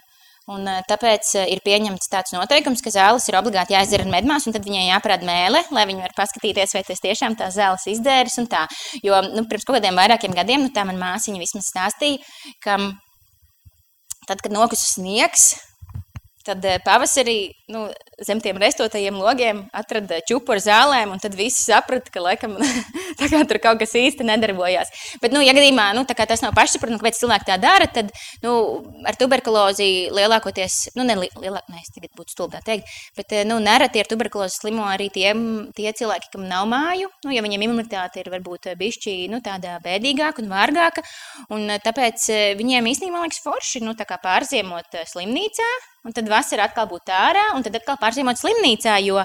Un, tāpēc ir pieņemts tāds noteikums, ka zāles ir obligāti jāizdzer ar medmās, un tad viņai jāparāda mēlē, lai viņi var paskatīties, vai tas tiešām tās zāles tā. Jo nu, pirms kaut kādiem vairākiem gadiem, nu, tā man māsiņa vismaz stāstīja, ka tad, kad nokusis sniegs, Tad eh, pavasarī nu, zem tiem restotajiem logiem atrada čūpu ar zālēm, un tad visi saprata, ka laikam tur kaut kas īsti nedarbojās. Bet, nu, ja gadījumā nu, tas nav pašsaprotami, kāpēc cilvēki tā dara, tad nu, ar tuberkulozi lielākoties, nu, ne lielāk, ne, es tagad būtu stulbā teikt, bet eh, nu, nereti ar tuberkulozi slimo arī tiem, tie cilvēki, kam nav māju, nu, ja viņiem imunitāte ir varbūt bišķi nu, tāda bēdīgāka un vārgāka, un tāpēc eh, viņiem īstenībā liekas forši nu, pārziemot slimnīcā, Un tad vasarā atkal būt ārā, un tad atkal pārzīmot slimnīcā. Jo,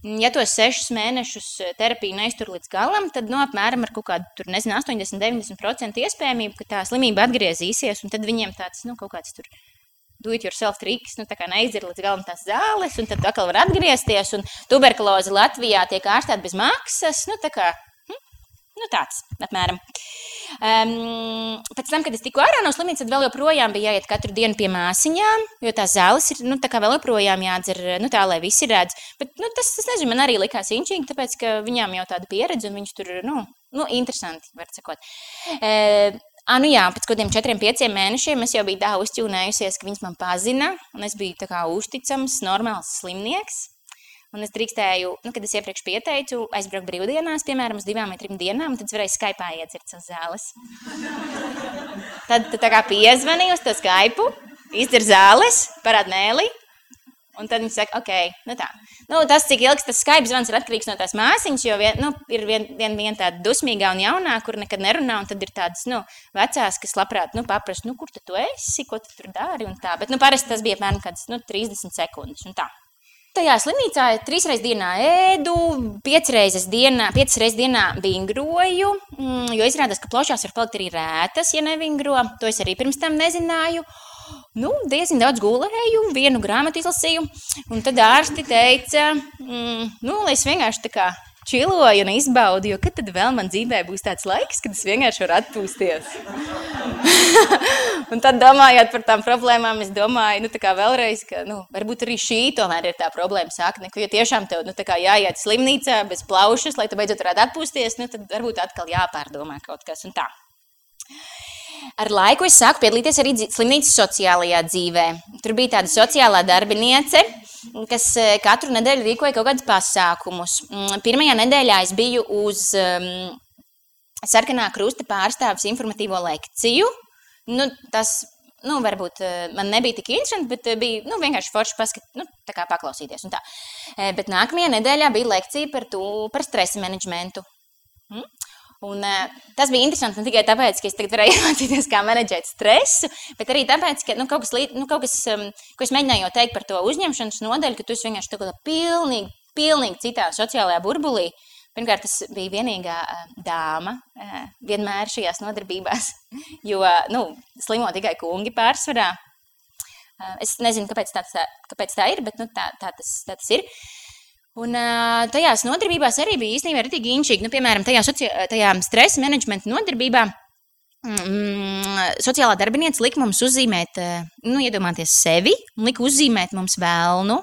mm, ja tos sešus mēnešus eh, terapiju neiztur līdz galam, tad no nu, apmēram ar kaut kādu, tur, nezinu, 80, 90% iespējamību, ka tā slimība atgriezīsies, un tad viņiem tāds, nu, kaut kāds tur. Do it yourself triks, nu, tā kā neizdzer līdz galam tās zāles, un tad atkal var atgriezties. Tuberkuloze Latvijā tiek ārstēta bez maksas. Nu, tā kā Nu, tāds apmēram. Um, pēc tam, kad es tiku ārā no slimnīcas, tad vēl joprojām bija jāiet katru dienu pie māsiņām, jo tās zāles ir nu, vēl joprojām jādzer nu, tā, lai visi redz. Bet nu, tas, tas nezinu, man arī likās inčīgi, tāpēc, ka viņām jau tāda pieredze un viņš tur, nu, nu interesanti, var sakot. Uh, Ah, nu jā, pēc kaut kādiem četriem, pieciem mēnešiem es jau biju tā uzķūnējusies, ka viņas man pazina, es biju tā kā uzticams, normāls slimnieks. Un es drīkstēju, nu, kad es iepriekš pieteicu, aizbraukt brīvdienās, piemēram, uz divām vai trim dienām, tad es varēju Skype iedzert savas zāles. Tad tu tā kā piezvanīji uz to Skype, izdzer zāles, parād mēlī, Un tad viņi saka, ok, nu tā. Nu, tas, cik ilgs tas Skype zvans ir atkarīgs no tās māsiņas, jo vien, nu, ir viena vien, vien tāda dusmīgā un jaunā, kur nekad nerunā, un tad ir tādas, nu, vecās, kas labprāt, nu, paprasa, nu, kur tu esi, ko tu tur dari, un tā. Bet, nu, parasti tas bija apmēram kāds, nu, 30 sekundes, un tā. Tajā slimnīcā trīs reizes dienā ēdu, piecas dienā, piecas reizes dienā vingroju, mm, jo izrādās, ka plošās var palikt arī rētas, ja nevingro. To es arī pirms tam nezināju. Nu, diezgan daudz gulēju, vienu grāmatu izlasīju, un tad ārsti teica, mm, nu, lai es vienkārši tā kā čiloju un izbaudu, jo kad tad vēl man dzīvē būs tāds laiks, kad es vienkārši varu atpūsties. Un tad, domājot par tām problēmām, es domāju, nu, vēlreiz, ka nu, varbūt arī šī tomēr ir tā problēma sakne. Ja tiešām tev nu, jāiet slimnīcā bez plaušas, lai tu beidzot varētu atpūsties, nu, tad varbūt atkal jāpārdomā kaut kas un tā. Ar laiku es sāku piedalīties arī slimnīcas sociālajā dzīvē. Tur bija tāda sociālā darbiniece, kas eh, katru nedēļu rīkoja kaut kādus pasākumus. Mm, pirmajā nedēļā es biju uz um, sarkanā krusta pārstāvis informatīvo lekciju. Nu, tas nu, varbūt uh, man nebija tik interesanti, bet uh, bija nu, vienkārši forši paskat, nu, paklausīties. Bet nākamajā nedēļā bija lekcija par, to, par stresa menedžmentu. Hmm? Un, tas bija interesanti ne tikai tāpēc, ka es tagad varēju iemācīties, kā menedžēt stresu, bet arī tāpēc, ka nu, kaut kas, nu, kaut kas ko es mēģināju teikt par to uzņemšanas nodeļu, ka tu esi vienkārši tādā pilnīgi, pilnīgi citā sociālajā burbulī. Pirmkārt, tas bija vienīgā dāma vienmēr šajās nodarbībās, jo nu, slimo tikai kungi pārsvarā. Es nezinu, kāpēc tā, kāpēc tā ir, bet nu, tā, tā, tas, tā tas ir. Uh, Un tajās nodarbībās arī bija īstenībā arī inčīgi. Nu, piemēram, tajā, soci... tajā stresa menedžmenta nodarbībā mm, sociālā darbinieca lika mums uzzīmēt, nu, iedomāties sevi un lika uzzīmēt mums vēlnu,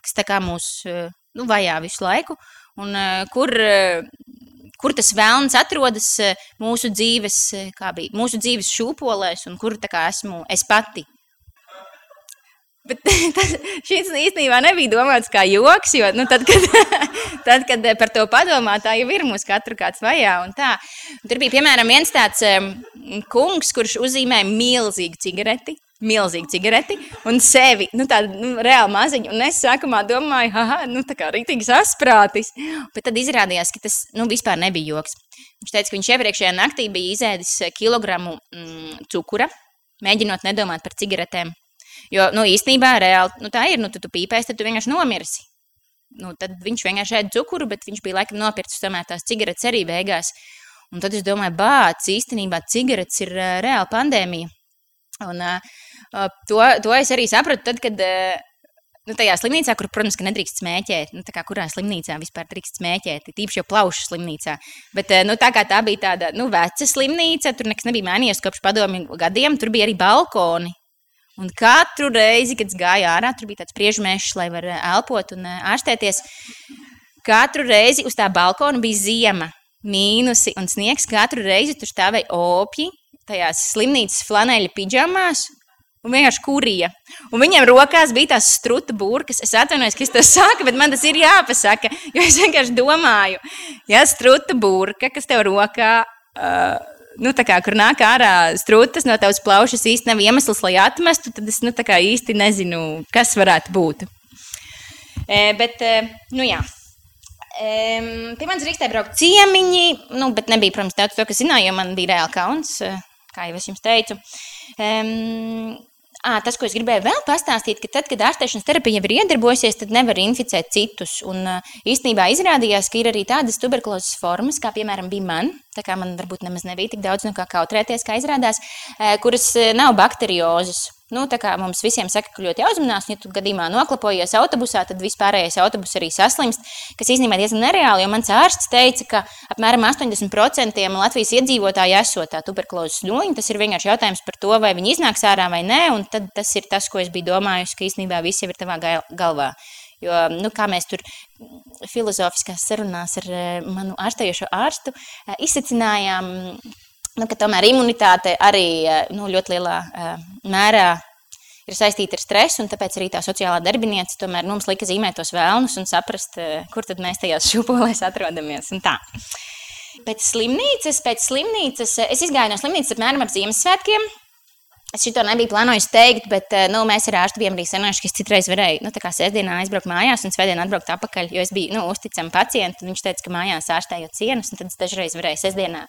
kas tā kā mūs nu, vajā visu laiku, un kur, kur tas vēlns atrodas mūsu dzīves, kā bija, mūsu dzīves šūpolēs, un kur tā kā esmu es pati. Bet tas, šis īstenībā nebija domāts kā joks, jo nu, tad, kad, tad, kad par to padomā, tā jau ir mūsu katru kāds vajā. Tur bija piemēram viens tāds um, kungs, kurš uzzīmēja milzīgu cigareti. Milzīgi cigareti un sevi, nu, tādu nu, reāli maziņu. Un es sākumā domāju, ah, nu, tā kā rītīgi sasprātis. Bet tad izrādījās, ka tas nu, vispār nebija joks. Viņš teica, ka viņš iepriekšējā naktī bija izēdis kilogramu mm, cukura, mēģinot nedomāt par cigaretēm. Jo nu, īstenībā reāli nu, tā ir. Nu, tu, tu pīpēsi, tad tu vienkārši nomirsi. Nu, tad viņš vienkārši ēda cukuru, bet viņš bija laikam nopircis tomēr tās cigaretes arī beigās. Un tad es domāju, bācis, īstenībā cigaretes ir uh, reāla pandēmija. Un, uh, to, to es arī sapratu, tad, kad uh, nu, tajā slimnīcā, kur, protams, nedrīkst smēķēt, nu, kā, kurā slimnīcā vispār drīkst smēķēt, tīpaši jau plaušu slimnīcā. Bet nu, tā tā bija tāda nu, veca slimnīca, tur nekas nebija mainījies kopš padomju gadiem, tur bija arī balkoni. Un katru reizi, kad gāju ārā, tur bija tāds priežmēšs, lai varētu elpot un ārstēties. Katru reizi uz tā balkona bija ziema, mīnusi un sniegs. Katru reizi tur stāvēja opji, tajās slimnīcas flanēļa pidžamās. Un vienkārši kurija. Un viņiem rokās bija tās struta burkas. Es atvainojos, ka es to saku, bet man tas ir jāpasaka. Jo es vienkārši domāju, ja struta burka, kas tev rokā uh, nu, kā, kur nāk ārā strūklas no tavas plaušas, īsti nav iemesls, lai atmestu, tad es nu, īsti nezinu, kas varētu būt. E, bet, nu jā. E, pie manis rīkstēja braukt ciemiņi, nu, bet nebija, protams, daudz to, kas zināja, jo man bija reāli kauns, kā jau es jums teicu. E, À, tas, ko es gribēju vēl pastāstīt, ka tad, kad ārstēšanas terapija jau ir iedarbojusies, tad nevar inficēt citus. Un īstenībā izrādījās, ka ir arī tādas tuberkulozes formas, kā piemēram bija man, tā kā man varbūt nemaz nebija tik daudz no kā kautrēties, kā izrādās, kuras nav bakteriozes. Nu, tā kā mums visiem saka, ka ļoti jāuzmanās, ja tu gadījumā noklapojies autobusā, tad vispārējais autobus arī saslimst, kas īstenībā diezgan nereāli, jo mans ārsts teica, ka apmēram 80% Latvijas iedzīvotāji esot tā tuberkulozes ļoņi. Tas ir vienkārši jautājums par to, vai viņi iznāks ārā vai nē, un tad tas ir tas, ko es biju domājusi, ka īstenībā viss jau ir tavā galvā. Jo, nu, kā mēs tur filozofiskās sarunās ar eh, manu ārstējošo ārstu eh, izsacinājām, nu, ka tomēr imunitāte arī eh, nu, ļoti lielā uh, mērā ir saistīta ar stresu, un tāpēc arī tā sociālā darbiniece tomēr mums lika zīmēt tos vēlnus un saprast, uh, kur tad mēs tajās šūpolēs atrodamies. Pēc slimnīcas, pēc slimnīcas, es izgāju no slimnīcas apmēram ap Ziemassvētkiem, Es šo nebiju plānojis teikt, bet eh, nu, mēs ar ārstu bijām arī sanojuši, ka es citreiz varēju, nu, sestdienā aizbraukt mājās un svētdienā atbraukt atpakaļ, jo es biju, nu, uzticama pacienta, viņš teica, ka mājās ārstējot cienus, un tad es dažreiz varēju sestdienā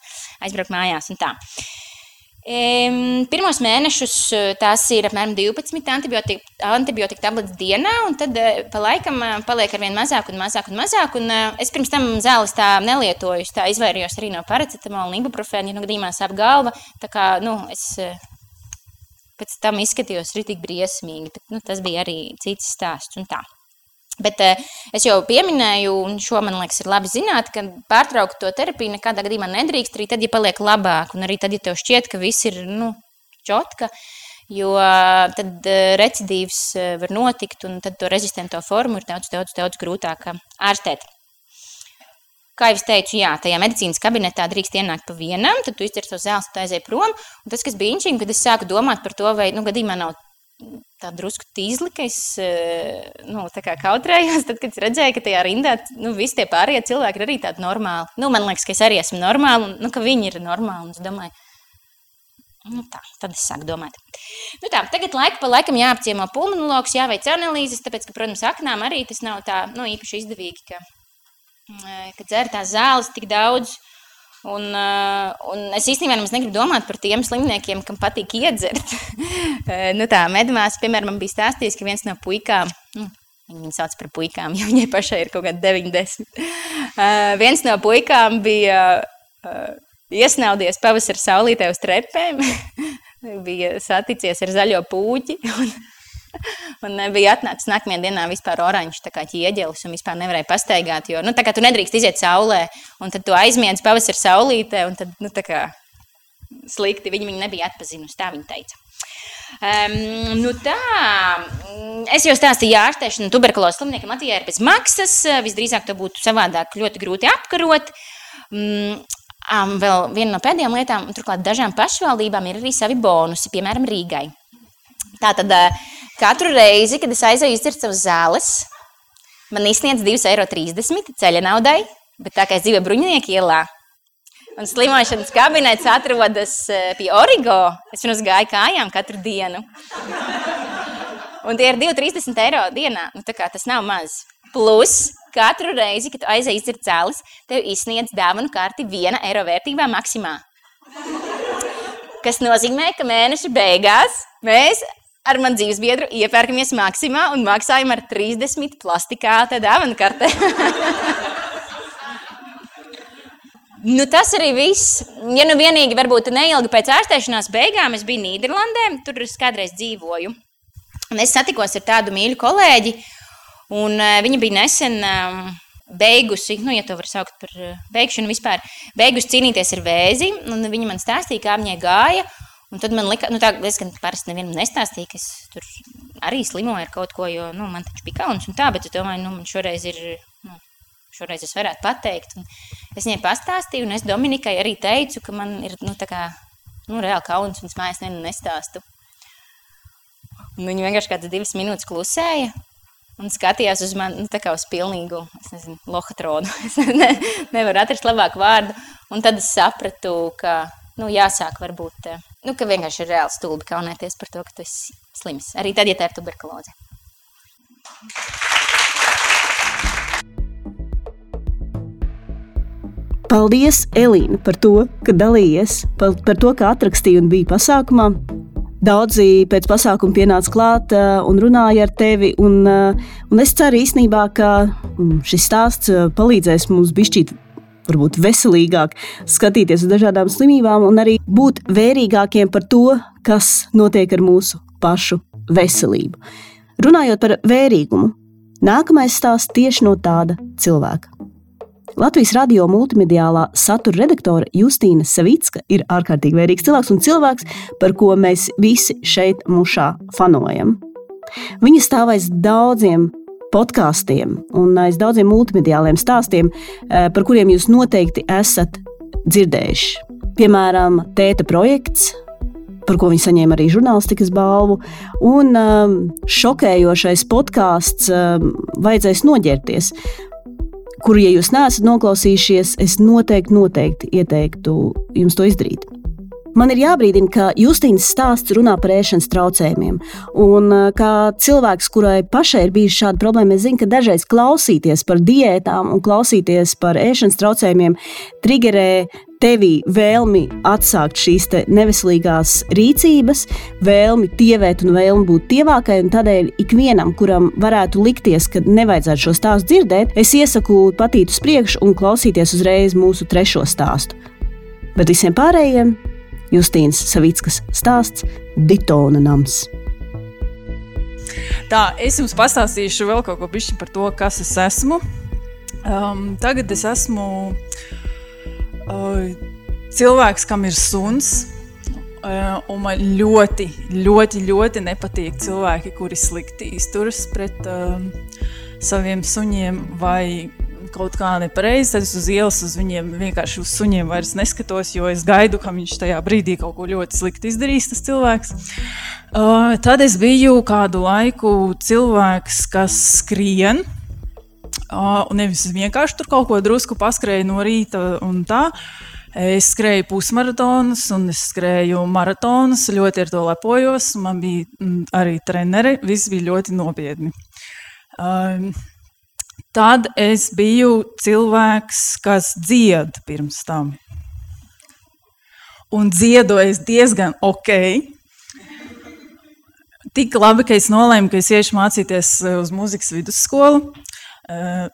aizbraukt mājās. Um, pirmos mēnešus eh, tās ir apmēram 12 antibiotika, antibiotika tabletes dienā, un tad uh, pa laikam uh, paliek ar vien mazāk un mazāk un mazāk. Un, uh, es pirms tam zāles tā nelietoju, tā izvairījos arī no paracetamola un ibuprofēna, ja nu gadījumā sāp galva. Tā kā, nu, es pēc tam izskatījos ritīgi briesmīgi, bet nu, tas bija arī cits stāsts un tā. Bet eh, es jau pieminēju, un šo man liekas, ir labi zināt, ka pārtraukt to terapiju nekādā gadījumā nedrīkst. Arī tad, ja paliek labāk, un arī tad, ja tev šķiet, ka viss ir nu, čotka, jo tad recidīvs var notikt, un tad to rezistento formu ir daudz, daudz, daudz grūtāk ārstēt. Kā jau es teicu, jā, tajā medicīnas kabinetā drīkst ienākt pa vienam, tad tu izdzer to zāles, tad aizēji prom. Un tas, kas bija inčīgi, kad es sāku domāt par to, vai, nu, gadījumā nav tā drusku tīzli, ka es nu, kautrējos. Tad, kad redzēju, ka tajā rindā nu, visi tie pārējie cilvēki ir arī tādi normāli. Nu, man liekas, ka es arī esmu normāli un nu, ka viņi ir normāli. Es domāju, nu, tā, tad es sāku domāt. Nu, tā, tagad laika pa laikam jāapciemo pulmonologs, jāveic analīzes, tāpēc, ka, protams, aknām arī tas nav tā nu, īpaši izdevīgi, ka, ka dzer tās zāles tik daudz. Un, uh, un es īstenībā negribu domāt par tiem slimniekiem, kam patīk iedzert. nu, tā medmāsa, piemēram, man bija stāstījis, ka viens no puikām, nu, Viņa sauc par puikām, jo viņai pašai ir kaut kāda 90. Uh, viens no puikām bija uh, iesnaudies pavasara saulītē uz trepēm, bija saticies ar zaļo pūķi. Un, Un bija atnācis nākamajā dienā vispār oranžs, tā kā ķieģelis, un vispār nevarēja pastaigāt, jo, nu, tā kā tu nedrīkst iziet saulē, un tad tu aizmiedz pavasar saulītē, un tad, nu, tā kā slikti, viņi viņu nebija atpazinusi, tā viņa teica. Um, nu tā, es jau stāstīju, ka ārstēšana tuberkulozes slimniekam Latvijā ir bez maksas. Visdrīzāk to būtu savādāk ļoti grūti apkarot. Um, vēl viena no pēdējām lietām, turklāt dažām pašvaldībām ir arī savi bonusi, piemēram, Rīgai. Tātad Katru reizi, kad es aizēju izdzert savas zāles, man izsniedz 2,30 eiro ceļa naudai, bet tā kā es dzīvoju Bruņinieku ielā, un slimošanas kabinets atrodas pie Origo, es viņus gāju kājām katru dienu. Un tie ir 2,30 eiro dienā. Nu, tas nav maz. Plus, katru reizi, kad aizēji izdzert zāles, tev izsniedz dāvanu karti viena eiro vērtībā maksimā. Kas nozīmē, ka mēneša beigās mēs ar manu dzīves biedru iepērkamies maksimā un maksājam ar 30 plastikāta dāvanu kartē. nu, tas arī viss. Ja nu vienīgi varbūt neilgi pēc ārstēšanās beigām es biju Nīderlandē, tur es kādreiz dzīvoju. Un es satikos ar tādu mīļu kolēģi, un uh, viņa bija nesen um, beigusi, nu, ja to var saukt par uh, beigšanu vispār, beigusi cīnīties ar vēzi, un viņa man stāstīja, kā viņai gāja, Un tad man liekas, nu, tā diezgan parasti nevienam nestāstīja, ka es tur arī slimoju ar kaut ko, jo nu, man taču bija kauns un tā, bet es domāju, nu, man šoreiz ir. Nu, Šoreiz es varētu pateikt. Un es viņai pastāstīju, un es Dominikai arī teicu, ka man ir nu, kā, nu, reāli kauns, un es mājās nevienu nestāstu. Un viņa vienkārši kādas divas minūtes klusēja un skatījās uz mani nu, uz pilnīgu nezinu, lohatronu. Es ne, nevaru atrast labāku vārdu. Un tad es sapratu, ka nu, jāsāk varbūt nu, ka vienkārši ir reāli stulbi kaunēties par to, ka tu esi slims. Arī tad, ja tā ir tuberkuloze. Paldies, Elīna, par to, ka dalījies, par, par to, ka atrakstīji un bija pasākumā. Daudzi pēc pasākuma pienāca klāt uh, un runāja ar tevi. Un, uh, un es ceru īstenībā, ka mm, šis stāsts palīdzēs mums bišķīt varbūt veselīgāk skatīties uz dažādām slimībām un arī būt vērīgākiem par to, kas notiek ar mūsu pašu veselību. Runājot par vērīgumu, nākamais stāsts tieši no tāda cilvēka. Latvijas radio multimediālā satura redaktore Justīna Savicka ir ārkārtīgi vērīgs cilvēks un cilvēks, par ko mēs visi šeit mušā fanojam. Viņa stāv aiz daudziem podkāstiem un aiz daudziem multimediāliem stāstiem, eh, par kuriem jūs noteikti esat dzirdējuši. Piemēram, Tēta projekts, par ko viņi saņēma arī žurnālistikas balvu, un um, šokējošais podkāsts um, Vajadzēs noģērties, kuru, ja jūs neesat noklausījušies, es noteikti, noteikti ieteiktu jums to izdarīt. Man ir jābrīdina, ka Justīnas stāsts runā par ēšanas traucējumiem. Un uh, kā cilvēks, kurai pašai ir bijusi šāda problēma, es zinu, ka dažreiz klausīties par diētām un klausīties par ēšanas traucējumiem triggerē tevi vēlmi atsākt šīs neveselīgās rīcības, vēlmi tievēt un vēlmi būt tievākai. Tādēļ ikvienam, kuram varētu likties, ka nevajadzētu šo stāstu dzirdēt, es iesaku patīt uz priekšu un klausīties uzreiz mūsu trešo stāstu. Bet visiem pārējiem Justīnas Savickas stāsts Ditona nams. Tā, es jums pastāstīšu vēl kaut ko par to, kas es esmu. Um, tagad es esmu uh, cilvēks, kam ir suns. Uh, un man ļoti, ļoti, ļoti nepatīk cilvēki, kuri slikti izturas pret uh, saviem suņiem vai kaut kā nepareizi. Tad es uz ielas uz viņiem vienkārši uz suņiem vairs neskatos, jo es gaidu, ka viņš tajā brīdī kaut ko ļoti slikti izdarīs, tas cilvēks. Uh, tad es biju kādu laiku cilvēks, kas skrien. Uh, nevis vienkārši tur kaut ko drusku paskrēju no rīta un tā. Uh, Es skrēju pusmaratonus, un es skrēju maratonus. Ļoti ar to lepojos. Man bija mm, arī treneri. Viss bija ļoti nopietni. Um, tad es biju cilvēks, kas dzied pirms tam. Un dziedoju diezgan ok. Tik labi, ka es nolēmu, ka es iešu mācīties uh, uz muzikas vidusskolu. Uh,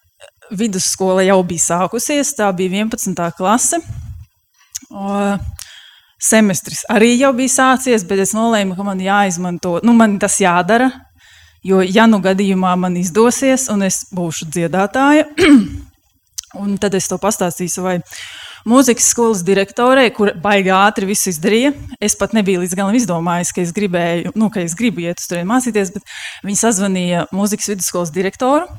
vidusskola jau bija sākusies, tā bija 11. klase. Semestris arī jau bija sācies, bet es nolēmu, ka man jāizmanto, nu, man tas jādara. Jo, ja nu gadījumā man izdosies, un es būšu dziedātāja, un tad es to pastāstīju savai mūzikas skolas direktorei, kur baigi ātri viss izdarīja. Es pat nebiju līdz galam izdomājis, ka es gribēju, nu, ka es gribu iet uz turieni mācīties, bet viņi sazvanīja mūzikas vidusskolas direktoru,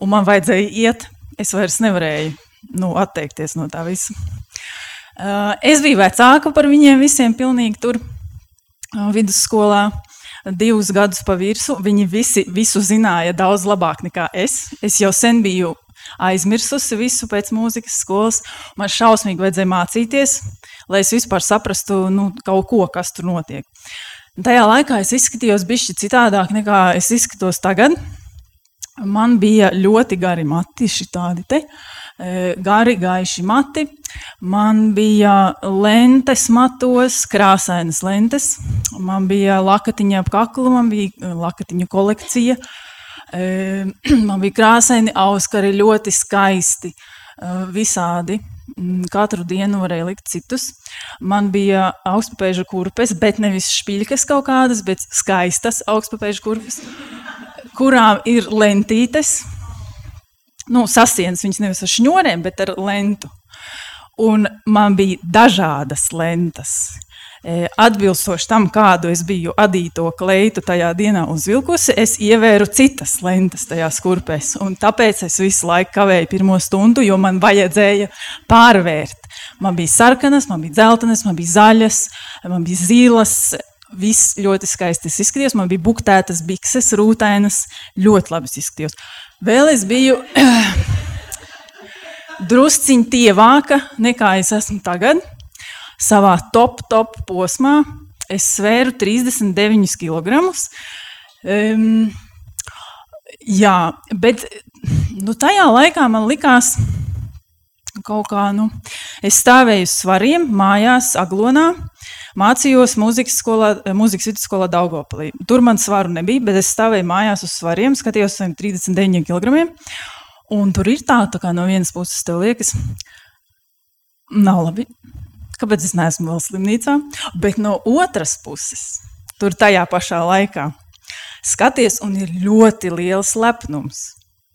un man vajadzēja iet. Es vairs nevarēju nu, atteikties no tā visa. Eh, es biju vecāka par viņiem visiem, pilnīgi tur eh, vidusskolā. Divus gadus pa virsmu. Viņi visi visu zināja daudz labāk nekā es. Es jau sen biju aizmirsusi visu pēc mūzikas skolas. Man šausmīgi vajadzēja mācīties, lai es vispār saprastu nu, kaut ko, kas tur notiek. Tajā laikā es izskatījos bišķi citādāk nekā es izskatos tagad. Man bija ļoti gari mati, tādi te. Uh, gari, gaiši mati. Man bija lentes matos, krāsainas lentes. Man bija lakatiņa ap kaklu, man bija e, lakatiņu kolekcija. E, man bija krāsaini auskari, ļoti skaisti, visādi. Mm, katru dienu varēja likt citus. Man bija augstpapēža kurpes, bet nevis špīļas kaut kādas, bet skaistas augstpapēža kurpes, kurām ir lentītes, nu, sasienas viņas nevis ar šņuriem, bet ar lentu. Un man bija dažādas lentas. E, atbilstoši tam, kādu es biju adīto kleitu tajā dienā uzvilkusi, es ievēru citas lentas tajā skurpēs. Tāpēc es visu laiku kavēju pirmo stundu, jo man vajadzēja pārvērt. Man bija sarkanas, man bija dzeltenas, man bija zaļas, man bija zīles. Viss ļoti skaisti izskatījās. Man bija buktētas bikses, rūtainas, ļoti labi izskatījās. Vēl es biju drusciņā tievāka nekā es esmu tagad. Savā top, top posmā es svēru 39 kg. Um, jā, bet nu, tajā laikā man likās, kaut kā, nu, es stāvēju svariem mājās, aglonā. Mācījos mūzikas, skolā, mūzikas vidusskolā Daugopilī. Tur man svaru nebija, bet es stāvēju mājās uz svariem, skatījos saviem 39 kg. Un tur ir tā, tā kā no vienas puses tev liekas, nav labi, kāpēc es neesmu vēl slimnīcā, bet no otras puses, tur tajā pašā laikā skaties un ir ļoti liels lepnums.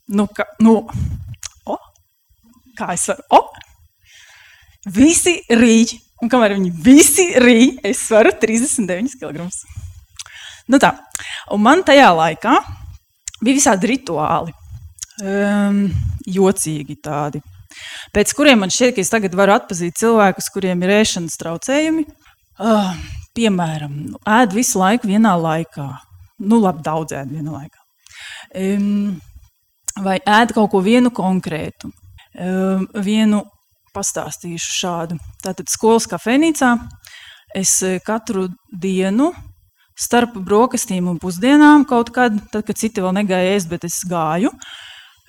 Nu, ka, nu, o, kā es varu, o, visi rīķi Un kamēr viņi visi rīja, es svaru 39 kg. Nu tā. Un man tajā laikā bija visādi rituāli, um, jocīgi tādi, pēc kuriem man šķiet, ka es tagad varu atpazīt cilvēkus, kuriem ir ēšanas traucējumi. Uh, piemēram, nu, ēd visu laiku vienā laikā. Nu, labi, daudz ēd vienā laikā. Um, vai ēd kaut ko vienu konkrētu, um, vienu pastāstīšu šādu. Tātad skolas kafejnīcā es eh, katru dienu starp brokastīm un pusdienām kaut kad, tad, kad citi vēl negāja ēst, bet es gāju,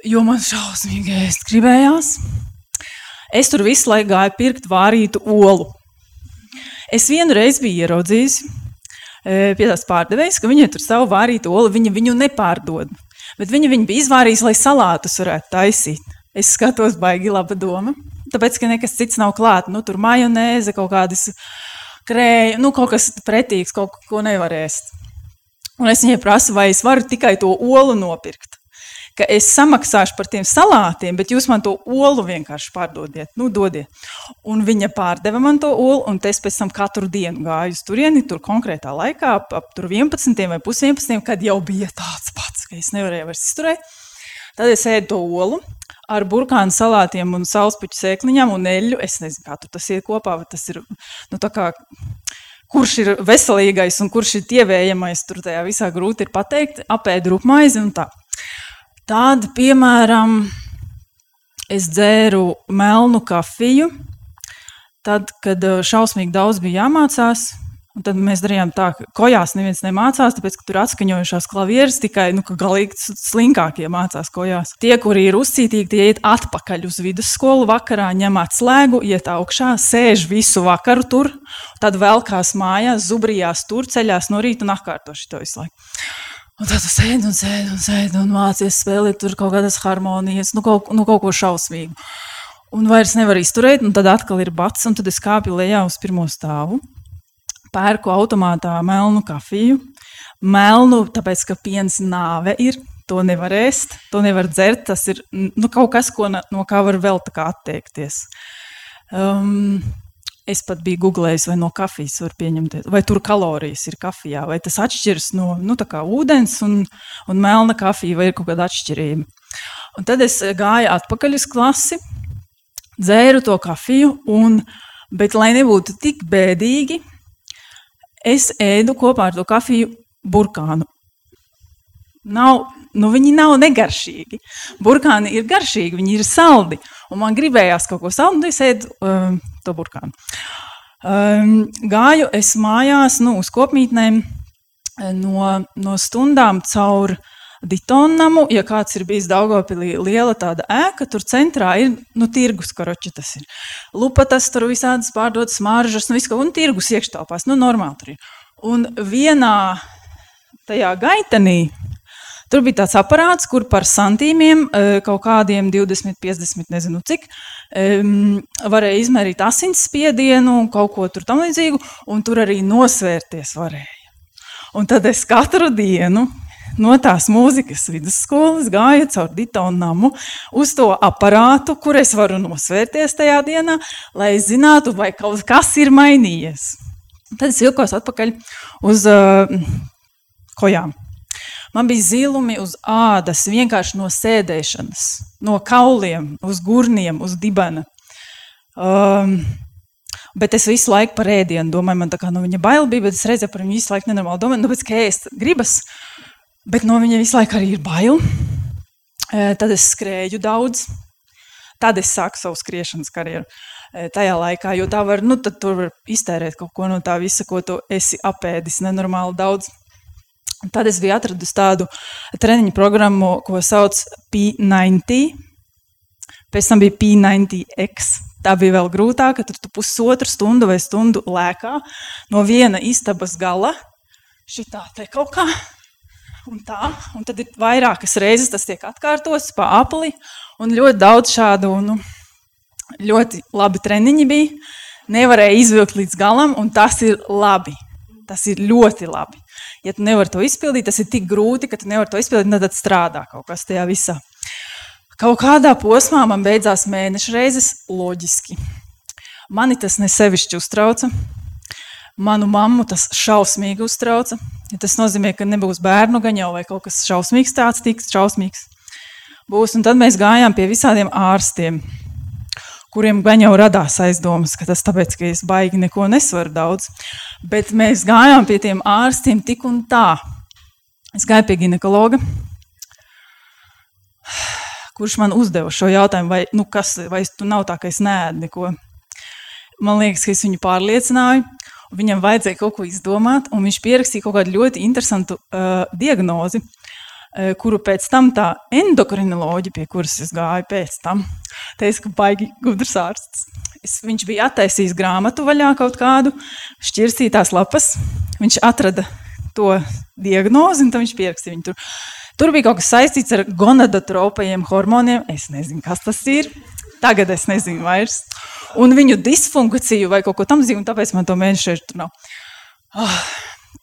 jo man šausmīgi ēst gribējās. Es tur visu laiku gāju pirkt vārītu olu. Es vienu reizi biju ieraudzījis eh, pie tās pārdevējas, ka viņai tur savu vārītu olu, viņa viņu nepārdod. Bet viņa viņu bija izvārījusi, lai salātus varētu taisīt. Es skatos, baigi laba doma tāpēc, ka nekas cits nav klāts. Nu, tur majonēze, kaut kādas krējas, nu, kaut kas pretīgs, kaut ko nevar ēst. Un es viņai prasu, vai es varu tikai to olu nopirkt. ka es samaksāšu par tiem salātiem, bet jūs man to olu vienkārši pārdodiet. Nu, dodiet. Un viņa pārdeva man to olu, un es pēc tam katru dienu gāju uz turieni, tur konkrētā laikā, ap, ap 11 vai pus 11, kad jau bija tāds pats, ka es nevarēju vairs izturēt. Tad es ēdu to olu ar burkānu salātiem un saulespuķu sēkliņām un eļļu. Es nezinu, kā tas iet kopā, bet tas ir nu, kā, kurš ir veselīgais un kurš ir ievējamais. Tur tajā visā grūti ir pateikt. Apēdu rupmaizi un tā. Tāda, piemēram, es dzēru melnu kafiju, tad, kad eh, šausmīgi daudz bija jāmācās. Un tad mēs darījām tā, ka kojās neviens nemācās, tāpēc, ka tur atskaņojušās klavieres tikai nu, galīgi slinkākie mācās kojās. Tie, kuri ir uzcītīgi, tie iet atpakaļ uz vidusskolu vakarā, ņem atslēgu, iet augšā, sēž visu vakaru tur, tad velkās mājās, zubrijās tur, ceļās no rīta un atkārto šo visu laiku. Un tad tu sēdi un sēdi un sēdi un mācies spēlēt tur kaut kādas harmonijas, nu kaut, nu kaut ko šausmīgu. Un vairs nevar izturēt, un tad atkal ir bats, un tad es kāpu lejā uz pirmo stāvu pērku automātā melnu kafiju. Melnu, tāpēc, ka piens nāve ir. To nevar ēst, to nevar dzert. Tas ir nu, kaut kas, ko, no kā var vēl tā kā atteikties. Um, es pat biju googlējis, vai no kafijas var pieņemt, vai tur kalorijas ir kafijā, vai tas atšķiras no nu, ūdens un, un melna kafija, vai ir kaut kāda atšķirība. Un tad es gāju atpakaļ uz klasi, dzēru to kafiju, un, bet, lai nebūtu tik bēdīgi, es ēdu kopā ar to kafiju burkānu. Nav, nu viņi nav negaršīgi. Burkāni ir garšīgi, viņi ir saldi. Un man gribējās kaut ko saldu, un es ēdu um, to burkānu. Um, gāju es mājās nu, uz kopmītnēm no, no stundām caur uh, Ditonu, ja kāds ir bijis Daugopilī, liela tāda ēka, tur centrā ir nu, tirgus, karoči tas ir. Lupatas tur visādas pārdotas smaržas, nu visu, un tirgus iekštelpās, nu normāli tur ir. Un vienā tajā gaitenī Tur bija tāds aparāts, kur par santīmiem, e, kaut kādiem 20, 50, nezinu cik, varēja izmērīt asinsspiedienu un kaut ko tur tam līdzīgu, un tur arī nosvērties varēja. Un tad es katru dienu no tās mūzikas vidusskolas gāju caur Ditonu namu uz to aparātu, kur es varu nosvērties tajā dienā, lai es zinātu, vai kaut kas ir mainījies. Tad es vilkos atpakaļ uz uh, kojām. Man bija zilumi uz ādas, vienkārši no sēdēšanas, no kauliem, uz gurniem, uz dibena. Um, Bet es visu laiku par ēdienu domāju, man tā kā no viņa bail bija, bet es redzēju par viņu visu laiku nenormāli domāju, nu, pēc kā ēst gribas. Bet no viņa visu laiku arī ir bail. Tad es skrēju daudz. Tad es sāku savu skriešanas karjeru tajā laikā, jo tā var, nu, tad tur var iztērēt kaut ko no tā visa, ko tu esi apēdis nenormāli daudz. Tad es biju atradusi tādu treniņu programmu, ko sauc P90. Pēc tam bija P90X. Tā bija vēl grūtāka. Tur tu pusotru stundu vai stundu lēkā no viena istabas gala. Šitā te kaut kā un tā. Un tad ir vairākas reizes tas tiek atkārtots pa apli. Un ļoti daudz šādu nu, ļoti labi treniņi bija. Nevarēja izvilkt līdz galam, un tas ir labi. Tas ir ļoti labi. Ja tu nevari to izpildīt, tas ir tik grūti, ka tu nevari to izpildīt, tad strādā kaut kas tajā visā. Kaut kādā posmā man beidzās mēneša reizes loģiski. Mani tas nesevišķi uztrauca. Manu mammu tas šausmīgi uztrauca. Ja tas nozīmē, ka nebūs bērnu gaņa vai kaut kas šausmīgs, tāds tiks šausmīgs. Būs, un tad mēs gājām pie visādiem ārstiem, kuriem gan jau radās aizdomas, ka tas tāpēc, ka es baigi neko nesvaru daudz. Bet mēs gājām pie tiem ārstiem tik un tā. Es gāju pie ginekologa, kurš man uzdeva šo jautājumu, vai, nu kas, vai tu nav tā, ka es nēdu neko. Man liekas, ka es viņu pārliecināju. Viņam vajadzēja kaut ko izdomāt, un viņš pierakstīja kaut kādu ļoti interesantu uh, diagnozi, uh, kuru pēc tam tā endokrinoloģija, pie kuras es gāju pēc tam, teica, ka baigi gudrs ārsts. Es, viņš bija attaisījis grāmatu vaļā kaut kādu, šķirstītās lapas. Viņš atrada to diagnozi, un viņš pierakstīja viņu tur. Tur bija kaut kas saistīts ar gonadotropajiem hormoniem. Es nezinu, kas tas ir. Tagad es nezinu vairs. Un viņu disfunkciju vai kaut ko tamlīdzīgu, un tāpēc man to mēnešu tur nav. Oh,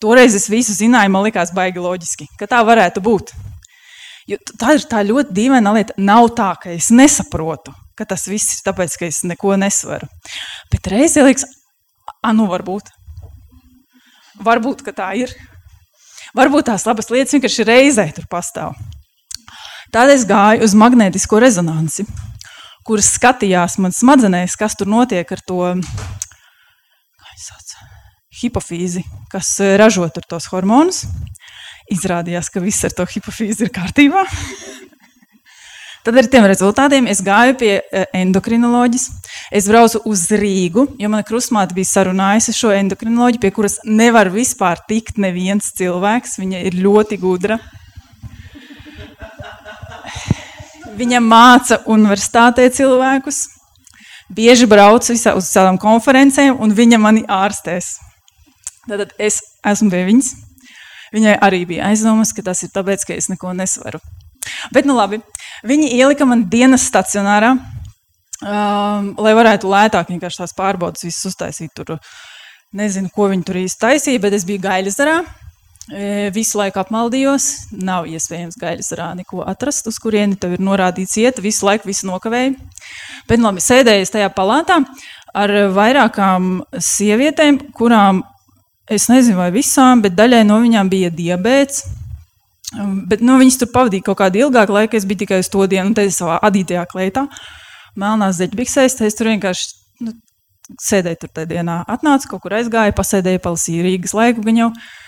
toreiz es visu zināju, man likās baigi loģiski, ka tā varētu būt. Jo tā ir tā ļoti dīvaina lieta. Nav tā, ka es nesaprotu, ka tas viss ir tāpēc, ka es neko nesvaru. Bet reizē liekas, ah, nu varbūt. Varbūt tā ir. Varbūt tās labas lietas vienkārši reizē tur pastāv. Tad es gāju uz magnētisko rezonanci, kuras skatījās man smadzenēs, kas tur notiek ar to hipofīzi, kas eh, ražo tos hormonus. Izrādījās, ka viss ar to hipofīzi ir kārtībā. Tad ar tiem rezultātiem es gāju pie eh, endokrinoloģijas. Es braucu uz Rīgu, jo mana krustmāte bija sarunājusi šo endokrinoloģiju, pie kuras nevar vispār tikt neviens cilvēks. Viņa ir ļoti gudra. Viņa māca universitātē cilvēkus. Bieži braucu uz tādām konferencēm, un viņa mani ārstēs. Tad es esmu pie viņas. Viņai arī bija aizdomas, ka tas ir tāpēc, ka es neko nesvaru. Bet, nu labi, viņi ielika man dienas stacionārā, um, lai varētu lētāk vienkārši tās pārbaudas visus uztaisīt. Tur nezinu, ko viņi tur īsti taisīja, bet es biju gaļasdarā. Visu laiku apmaldījos, nav iespējams gaļasdarā neko atrast, uz kurieni tev ir norādīts iet, visu laiku visu nokavēju. Bet, labi, sēdēju tajā palātā ar vairākām sievietēm, kurām es nezinu, vai visām, bet daļai no viņām bija diabetes. Um, bet nu, viņas tur pavadīja kaut kādu ilgāku laiku. Es biju tikai uz to dienu, un te savā adītajā kleitā, melnās zeķbiksēs. Es tur vienkārši nu, sēdēju tur tajā dienā. Atnācu, kaut kur aizgāju, pasēdēju, palasīju Rīgas laiku viņu, eh,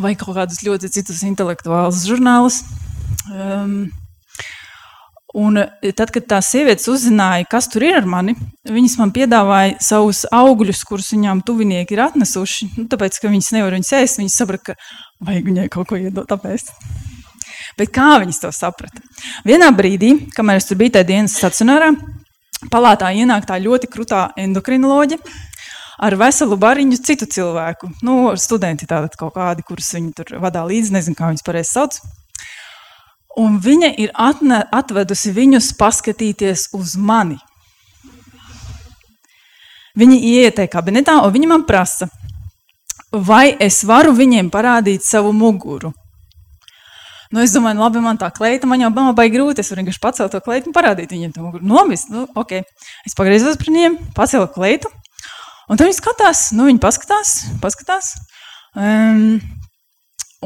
vai kaut kādus ļoti citus intelektuālus žurnālus. Um, Un e, tad, kad tās sievietes uzzināja, kas tur ir ar mani, viņas man piedāvāja savus augļus, kurus viņām tuvinieki ir atnesuši. Nu, tāpēc, ka viņas nevar viņus ēst, viņas saprata, ka vajag viņai kaut ko iedot apēst. Bet kā viņas to saprata? Vienā brīdī, kamēr es tur biju tajā dienas stacionārā, palātā ienāk tā ļoti krutā endokrinoloģija ar veselu bariņu citu cilvēku. Nu, studenti tātad kaut kādi, kurus viņi tur vadā līdzi, nezinu, kā viņus pareizi sauc. Un viņa ir atne, atvedusi viņus paskatīties uz mani. Viņi tajā kabinetā, un viņi man prasa, vai es varu viņiem parādīt savu muguru. Nu, es domāju, nu, labi, man tā kleita, man jau bija baigi grūti. Es vienkārši pacelt to kleitu un parādīt viņiem to muguru. Nomis, nu, ok. Es pagriezos pret viņiem, pacēlu kleitu, un tad viņi skatās, nu, viņi paskatās, paskatās. Um,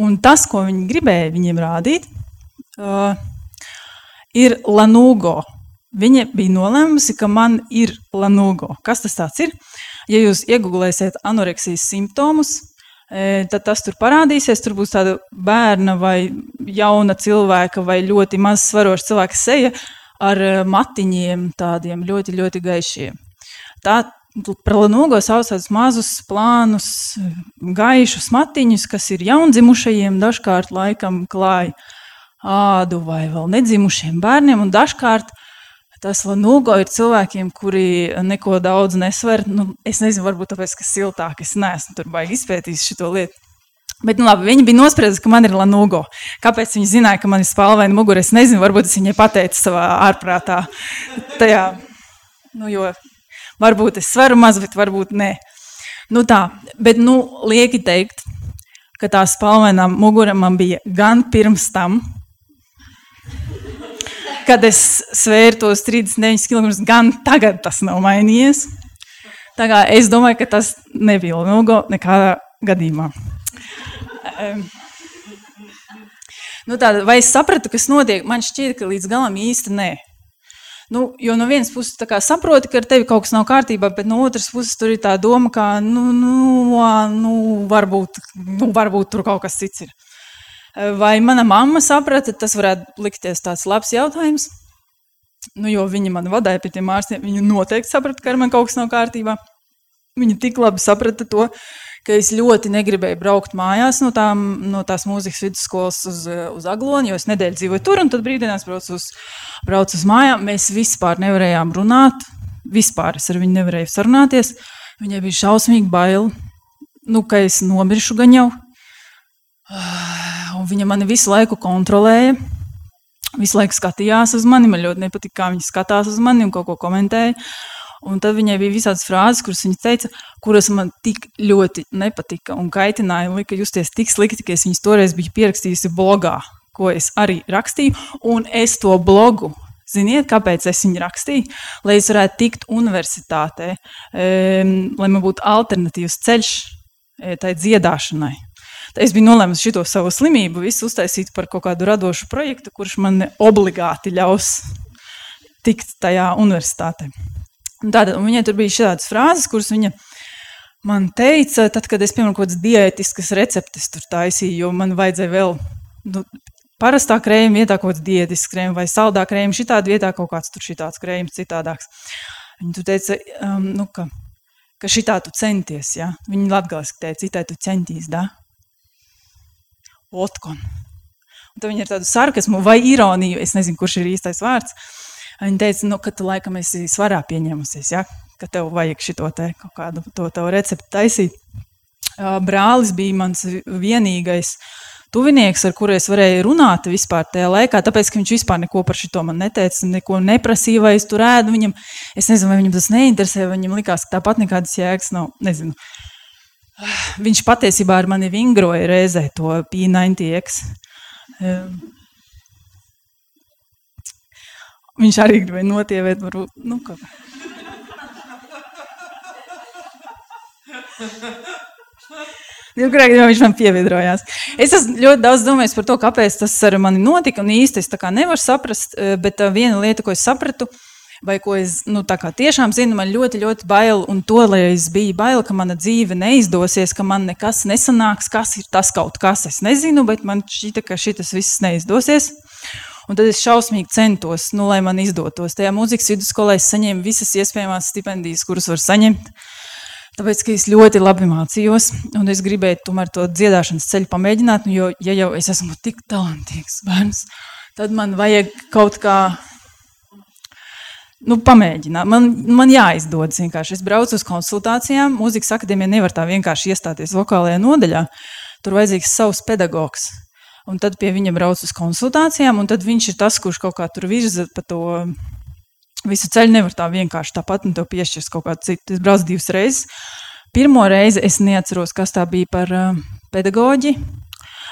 un tas, ko viņi gribēja viņiem rādīt, uh, ir Lanugo. Viņa bija nolēmusi, ka man ir Lanugo. Kas tas ir? Ja jūs iegūlēsiet anoreksijas simptomus, tad tas tur parādīsies. Tur būs tāda bērna vai jauna cilvēka vai ļoti maz svaroša cilvēka seja ar matiņiem, tādiem ļoti, ļoti gaišiem. Tā par Lanugo sauc tādus mazus, plānus, gaišus matiņus, kas ir jaundzimušajiem dažkārt laikam klāja ādu vai vēl nedzimušiem bērniem. Un dažkārt tas Lanugo ir cilvēkiem, kuri neko daudz nesver. Nu, es nezinu, varbūt tāpēc, ka siltāk es neesmu tur baigi izpētījis šo lietu. Bet, nu, labi, viņi bija nosprieduši, ka man ir Lanugo. Kāpēc viņi zināja, ka man ir spalvaina mugura? Es nezinu, varbūt es viņai pateicu savā ārprātā. Tajā, nu, jo varbūt es sveru maz, bet varbūt nē. Nu, tā, bet, nu, lieki teikt, ka tā spalvainā mugura man bija gan pirms tam, kad es svēru tos 39 km, gan tagad tas nav mainījies. Tā kā es domāju, ka tas nebija ilgo nekādā gadījumā. Um, nu tā, vai es sapratu, kas notiek? Man šķiet, ka līdz galam īsti nē. Nu, jo no vienas puses saproti, ka ar tevi kaut kas nav kārtībā, bet no otras puses tur ir tā doma, ka nu, nu, nu, varbūt, nu, varbūt tur kaut kas cits ir. Vai mana mamma saprata, tas varētu likties tāds labs jautājums. Nu, jo viņa man vadīja pie tiem ārstiem. Viņa noteikti saprata, ka ar mani kaut kas nav kārtībā. Viņa tik labi saprata to, ka es ļoti negribēju braukt mājās no, tām, no tās mūzikas vidusskolas uz, uz Aglonu, jo es nedēļu dzīvoju tur, un tad brīvdienās braucu uz, braucu uz mājām. Mēs vispār nevarējām runāt. Vispār es ar viņu nevarēju sarunāties. Viņai bija šausmīgi bail, nu, ka es nomiršu gan jau. Un viņa mani visu laiku kontrolēja. Visu laiku skatījās uz mani. Man ļoti nepatika, kā viņa skatās uz mani un kaut ko komentēja. Un tad viņai bija visādas frāzes, kuras viņa teica, kuras man tik ļoti nepatika un kaitināja, lika justies tik slikti, ka es viņas toreiz biju pierakstījusi blogā. ko es arī rakstīju, un es to blogu. Ziniet, kāpēc es viņu rakstīju? Lai es varētu tikt universitātē, um, lai man būtu alternatīvs ceļš e, tai dziedāšanai. Es biju nolēmusi šo savu slimību, visu uztaisīt par kaut kādu radošu projektu, kurš man obligāti ļaus tikt tajā universitātē. Tātad, viņai tur bija šādas frāzes, kuras viņa man teica, tad, kad es piemēram kaut kādas diētiskas receptes tur taisīju, jo man vajadzēja vēl nu, parastā krējuma vietā kaut kāds diētisks krējums vai saldā krējums, šitādā vietā kaut kāds tur šitāds krējums citādāks. Viņa tu teica, um, nu, ka, ka šitā tu centies, ja? Viņa latgaliski teica, citai tu centīs, da? Otkon. Un tad viņa ir tādu sarkasmu vai ironiju, es nezinu, kurš ir īstais vārds. Viņa teica, nu, ka tu laikam esi svarā pieņēmusies, ja? ka tev vajag šito te kaut kādu to tavu recepti taisīt. Brālis bija mans vienīgais tuvinieks, ar kuru es varēju runāt vispār tajā laikā, tāpēc, ka viņš vispār neko par šo man neteica, neko neprasīja, vai es tur ēdu viņam. Es nezinu, vai viņam tas neinteresē, vai viņam likās, ka tāpat nekādas jēgas nav. Nezinu. Viņš patiesībā ar mani vingroja reizē to P90X. Viņš arī gribēja notievēt, varbūt, nu, kā. Jebkurā gadījumā viņš man pievienojās. Es esmu ļoti daudz domājis par to, kāpēc tas ar mani notika. Un īsti es nevaru saprast, eh, bet eh, viena lieta, ko es sapratu, vai ko es nu, tiešām zinu, man ļoti, ļoti bail. Un to, lai es biju bail, ka mana dzīve neizdosies, ka man nekas nesanāks, kas ir tas kaut kas, es nezinu, bet man šķita, ka šis viss neizdosies. Un tad es šausmīgi centos, nu, lai man izdotos. Tajā mūzikas vidusskolā es saņēmu visas iespējamās stipendijas, kuras var saņemt. Tāpēc, ka es ļoti labi mācījos, un es gribēju tomēr to dziedāšanas ceļu pamēģināt. Nu, jo, ja jau es esmu tik talantīgs bērns, tad man vajag kaut kā nu, pamēģināt. Man, man jāizdodas vienkārši. Es braucu uz konsultācijām. Mūzikas akadēmija nevar tā vienkārši iestāties vokālajā nodaļā. Tur vajadzīgs savs pedagogs. Un tad pie viņa brauc uz konsultācijām, un tad viņš ir tas, kurš kaut kā tur virza pa to visu ceļu. Nevar tā vienkārši tāpat un to piešķirt kaut kādu citu. Es braucu divas reizes. Pirmo reizi es neatceros, kas tā bija par uh, pedagoģi.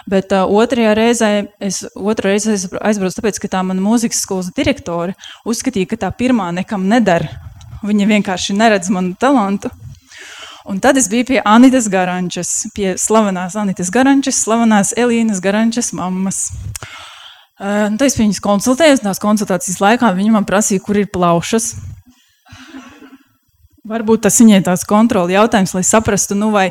Bet uh, otrajā reizē es, reizē es aizbraucu, tāpēc, ka tā mana mūzikas skolas direktore uzskatīja, ka tā pirmā nekam nedara. Viņa vienkārši neredz manu talantu. Un tad es biju pie Anitas Garančas, pie slavenās Anitas Garančas, slavenās Elīnas Garančas mammas. Uh, tad es viņas konsultēju, tās konsultācijas laikā viņa man prasīja, kur ir plaušas. Varbūt tas viņai tāds kontroli jautājums, lai saprastu, nu vai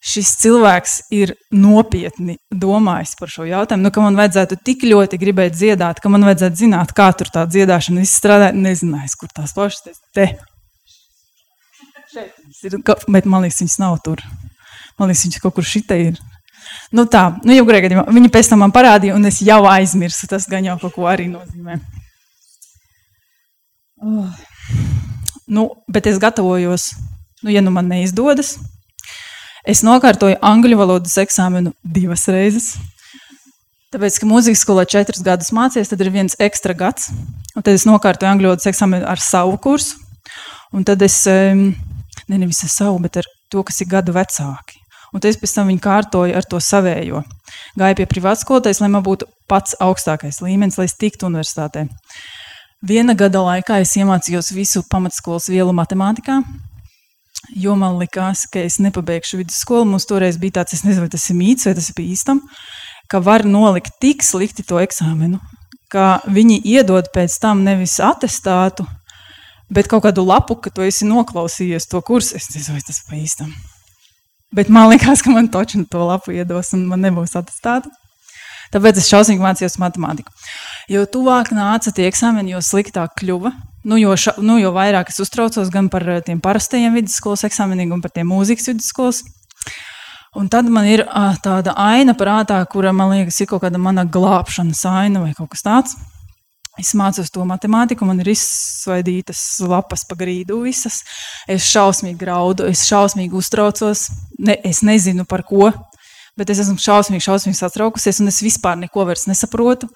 šis cilvēks ir nopietni domājis par šo jautājumu, nu, ka man vajadzētu tik ļoti gribēt dziedāt, ka man vajadzētu zināt, kā tur tā dziedāšana izstrādā. Nezināju, kur tās plaušas te. Šeit ir, bet man liekas, viņas nav tur. Man liekas, viņas kaut kur šitā ir. Nu tā, nu jau grēkā gadījumā. Viņa pēc tam man parādīja, un es jau aizmirsu. Tas gan jau kaut ko arī nozīmē. Oh. Nu, bet es gatavojos, nu, ja nu man neizdodas. Es nokārtoju angļu valodas eksāmenu divas reizes. Tāpēc, ka mūzikas skolā četrus gadus mācījies, tad ir viens ekstra gads. Un tad es nokārtoju angļu valodas eksāmenu ar savu kursu. Un tad es um, ne nevis ar savu, bet ar to, kas ir gadu vecāki. Un es pēc tam viņu kārtoju ar to savējo. Gāju pie privātas skolotājas, lai man būtu pats augstākais līmenis, lai es tiktu universitātē. Viena gada laikā es iemācījos visu pamatskolas vielu matemātikā, jo man likās, ka es nepabeigšu vidusskolu. Mums toreiz bija tāds, es nezinu, vai tas ir mīts vai tas ir īstam, ka var nolikt tik slikti to eksāmenu, ka viņi iedod pēc tam nevis atestātu, bet kaut kādu lapu, ka tu esi noklausījies to kursu. Es nezinu, vai tas pa īstam. Bet man liekas, ka man toču to lapu iedos un man nebūs atestāta. Tāpēc es šausmīgi mācījos matemātiku. Jo tuvāk nāca tie eksāmeni, jo sliktāk kļuva. Nu, jo, ša, nu, jo vairāk es uztraucos gan par eh, tiem parastajiem vidusskolas eksāmeniem, gan par tiem mūzikas vidusskolas. Un tad man ir uh, tāda aina prātā, kura man liekas, ir kaut kāda mana glābšanas aina vai kaut kas tāds. Es mācos to matemātiku, man ir izsvaidītas lapas pa grīdu visas. Es šausmīgi graudu, es šausmīgi uztraucos. Ne, es nezinu par ko, bet es esmu šausmīgi, šausmīgi satraukusies, un es vispār neko vairs nesaprotu.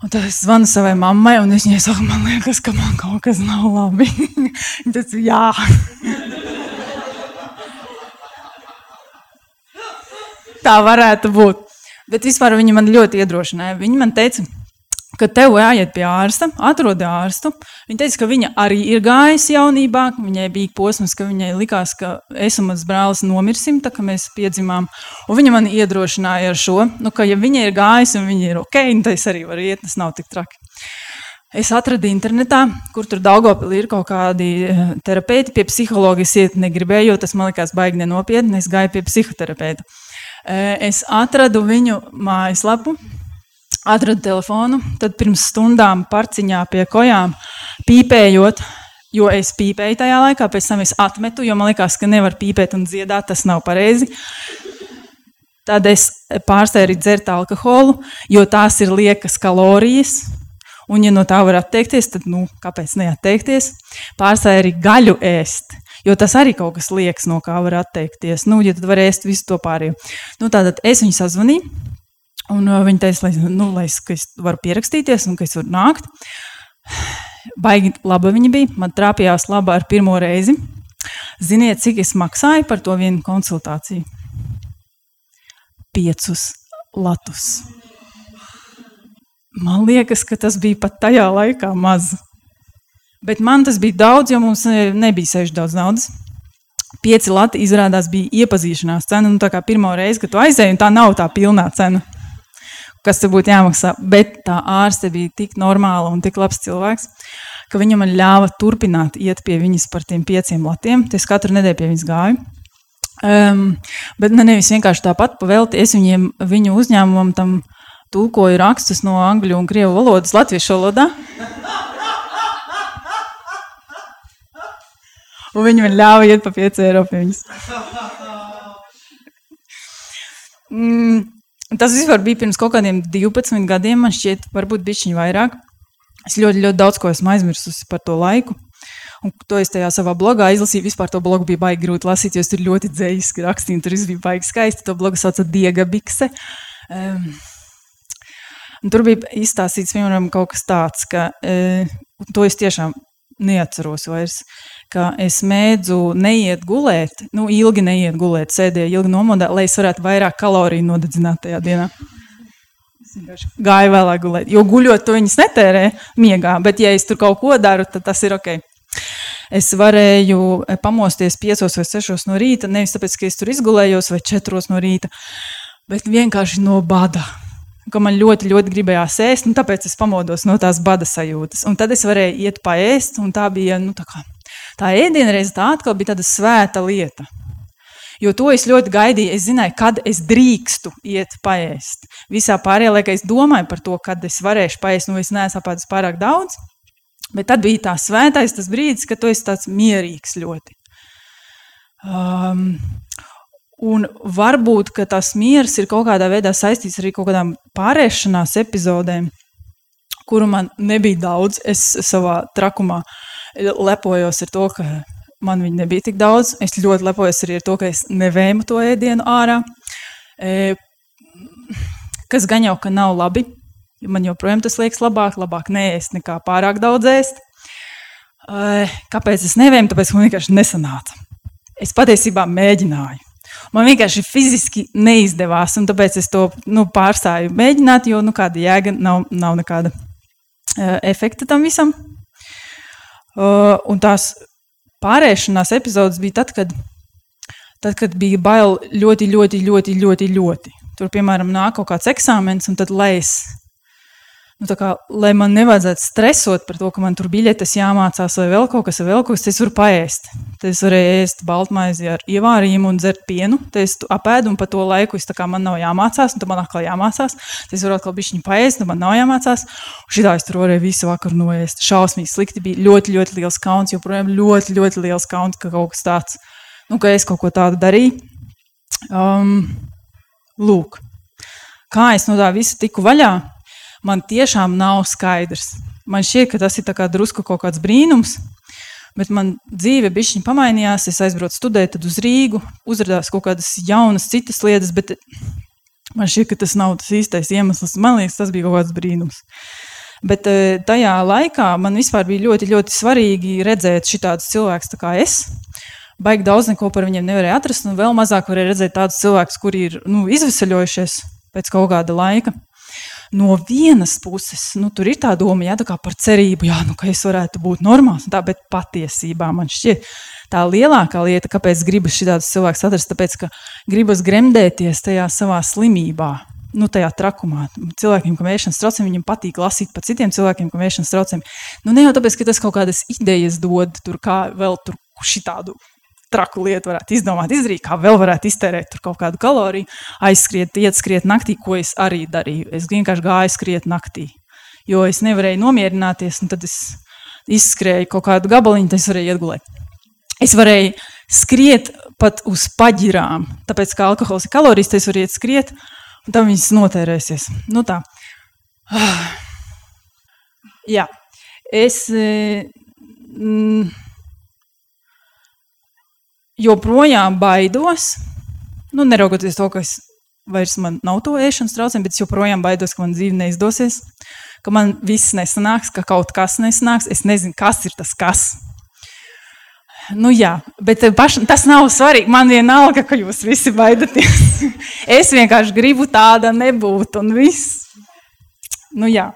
Un tad es zvanu savai mammai, un viņa saka, man liekas, ka man kaut kas nav labi. Ir jā. Tā varētu būt. Bet vispār viņi man ļoti iedrošināja. Viņi man teica, ka tev jāiet pie ārsta, atrodi ārstu. Viņa teica, ka viņa arī ir gājusi jaunībā. Viņai bija posms, ka viņai likās, ka es un mans brālis nomirsim, tā kā mēs piedzimām. Un viņa man iedrošināja ar šo, nu, ka, ja viņa ir gājusi un viņa ir ok, nu, tad es arī varu iet, tas nav tik traki. Es atradu internetā, kur tur Daugopilī ir kaut kādi eh, terapeiti. Pie psihologa es iet negribēju, jo tas man likās baigi nenopietni. Es gāju pie psihoterapeita. Eh, es atradu viņu mājaslapu, atradu telefonu, tad pirms stundām parciņā pie kojām pīpējot, jo es pīpēju tajā laikā, pēc tam es atmetu, jo man liekas, ka nevar pīpēt un dziedāt, tas nav pareizi. Tad es pārstāju dzert alkoholu, jo tās ir liekas kalorijas, Un, ja no tā var atteikties, tad nu, kāpēc neatteikties? Pārstāj arī gaļu ēst. Jo tas arī kaut kas liekas, no kā var atteikties. Nu, ja tad var ēst visu to pārējo. Nu, tātad es viņu sazvanīju, un uh, viņa teica, lai, nu, lai es, es varu pierakstīties un ka es varu nākt. Baigi laba viņa bija. Man trāpījās laba ar pirmo reizi. Ziniet, cik es maksāju par to vienu konsultāciju? Piecus latus. Man liekas, ka tas bija pat tajā laikā maz. Bet man tas bija daudz, jo mums nebija sevišķi daudz naudas. Pieci lati izrādās bija iepazīšanās cena. Nu, tā kā pirmo reizi, kad tu aizēji, tā nav tā pilnā cena, kas te būtu jāmaksā. Bet tā ārste bija tik normāla un tik labs cilvēks, ka viņa man ļāva turpināt iet pie viņas par tiem pieciem latiem. Es katru nedēļu pie viņas gāju. Um, bet ne nevis vienkārši tāpat pavēlti. Es viņiem, viņu uzņēmumam tam tulkoju rakstus no angļu un krievu valodas latviešu valodā. Un viņi man ļāva iet pa 5 eiro pie viņas. Mm, tas vispār bija pirms kaut kādiem 12 gadiem, man šķiet, varbūt bišķiņ vairāk. Es ļoti, ļoti daudz ko esmu aizmirsusi par to laiku. Un to es tajā savā blogā izlasīju. Vispār to blogu bija baigi grūti lasīt, jo tur ļoti dzējiski rakstīja. Tur viss bija baigi skaisti. To blogu sauca Diega Bikse. Um, tur bija izstāstīts, piemēram, kaut kas tāds, ka e, to es tiešām neatceros vairs. Ka es mēdzu neiet gulēt, nu, ilgi neiet gulēt, sēdēju ilgi nomodā, lai es varētu vairāk kaloriju nodedzināt tajā dienā. Gāju vēlāk gulēt, jo guļot to viņas netērē miegā, bet ja es tur kaut ko daru, tad tas ir ok. Es varēju e, pamosties 5 vai 6 no rīta, nevis tāpēc, ka es tur izgulējos vai 4 no rīta, bet vienkārši no bada ka man ļoti, ļoti gribējās ēst, un tāpēc es pamodos no tās bada sajūtas. Un tad es varēju iet paēst, un tā bija nu, tā, kā, tā ēdienreize, tā atkal bija tāda svēta lieta. Jo to es ļoti gaidīju. Es zināju, kad es drīkstu iet paēst. Visā pārējā laikā es domāju par to, kad es varēšu paēst, nu es neesmu apēdis pārāk daudz. Bet tad bija tā svētais tas brīdis, kad tu esi tāds mierīgs ļoti. Um, Un varbūt tas miers ir kaut kādā veidā saistīts arī ar kaut kādām pārēšanās epizodēm, kuru man nebija daudz. Savā trakumā lepojos ar to, ka man viņa nebija tik daudz. Es ļoti lepojos arī ar to, ka es nevēmu to ēdienu ārā. E, kas gan jau ka nav labi. Man joprojām tas liekas labāk, labāk neēst nekā pārāk daudz ēst. E, kāpēc es nevēmu? Tāpēc man vienkārši nesanāca. Es patiesībā mēģināju. Man vienkārši fiziski neizdevās, un tāpēc es to nu, pārstāju mēģināt, jo nu, kāda jēga nav, nav nekāda uh, efekta tam visam. Uh, un tās pārēšanās epizodes bija tad, kad, tad, kad bija bail ļoti, ļoti, ļoti, ļoti, ļoti. Tur, piemēram, nāk kaut kāds eksāmens, un tad, es Nu, kā, lai man nevajadzētu stresot par to, ka man tur biļetes jāmācās, vai vēl kaut kas, vai vēl kaut kas, es varu paēst. Tad es varēju ēst baltmaizi ar ievārījumu un dzert pienu. Tad es apēdu, un pa to laiku es, kā, man nav jāmācās, un tad man atkal jāmācās. Tad es varu atkal bišķiņu paēst, un man nav jāmācās. Šitā es tur varēju visu vakaru noēst. Šausmīgi slikti bija ļoti, ļoti liels kauns, joprojām ļoti, ļoti liels kauns, ka kaut kas tāds, nu, ka es kaut ko tādu darīju. Um, lūk, kā es no tā visa tiku vaļā man tiešām nav skaidrs. Man šķiet, ka tas ir drusku kaut kāds brīnums, bet man dzīve bišķiņa pamainījās. Es aizbraucu studēt uz Rīgu, uzrādījās kaut kādas jaunas, citas lietas, bet man šķiet, ka tas nav tas īstais iemesls. Man liekas, tas bija kaut kāds brīnums. Bet e, tajā laikā man bija ļoti, ļoti svarīgi redzēt šādus cilvēkus kā es. Baigi daudz neko par viņiem nevarēja atrast, un vēl mazāk varēja redzēt tādus cilvēkus, kuri ir nu, izvesaļojušies, pēc kaut kāda laika. No vienas puses, nu, tur ir tā doma, jā, tā kā par cerību, jā, nu, ka es varētu būt normāls, tā, bet patiesībā man šķiet, tā lielākā lieta, kāpēc gribas šādus cilvēkus atrast, tāpēc, ka gribas gremdēties tajā savā slimībā, nu, tajā trakumā. Cilvēkiem, kam ir ēšanas traucējumi, viņiem patīk lasīt par citiem cilvēkiem, kam ir ēšanas traucējumi. Nu, ne jau tāpēc, ka tas kaut kādas idejas dod, tur kā vēl tur šitādu traku lietu varētu izdomāt, izdarīt, kā vēl varētu iztērēt kaut kādu kaloriju, aizskriet, iet skriet naktī, ko es arī darīju. Es vienkārši gāju skriet naktī, jo es nevarēju nomierināties, un tad es izskrēju kaut kādu gabaliņu, tad es varēju iegulēt. Es varēju skriet pat uz paģirām, tāpēc, ka alkohols ir kalorijas, tad es varu iet skriet, un tam viņas notērēsies. Nu tā. Jā, es... Mm, joprojām baidos, nu, neraugoties to, ka es vairs man nav to ēšanas traucējumi, bet es joprojām baidos, ka man dzīve neizdosies, ka man viss nesanāks, ka kaut kas nesanāks. Es nezinu, kas ir tas kas. Nu, jā, bet paš, tas nav svarīgi. Man vienalga, ka jūs visi baidaties. es vienkārši gribu tāda nebūt, un viss. Nu, jā,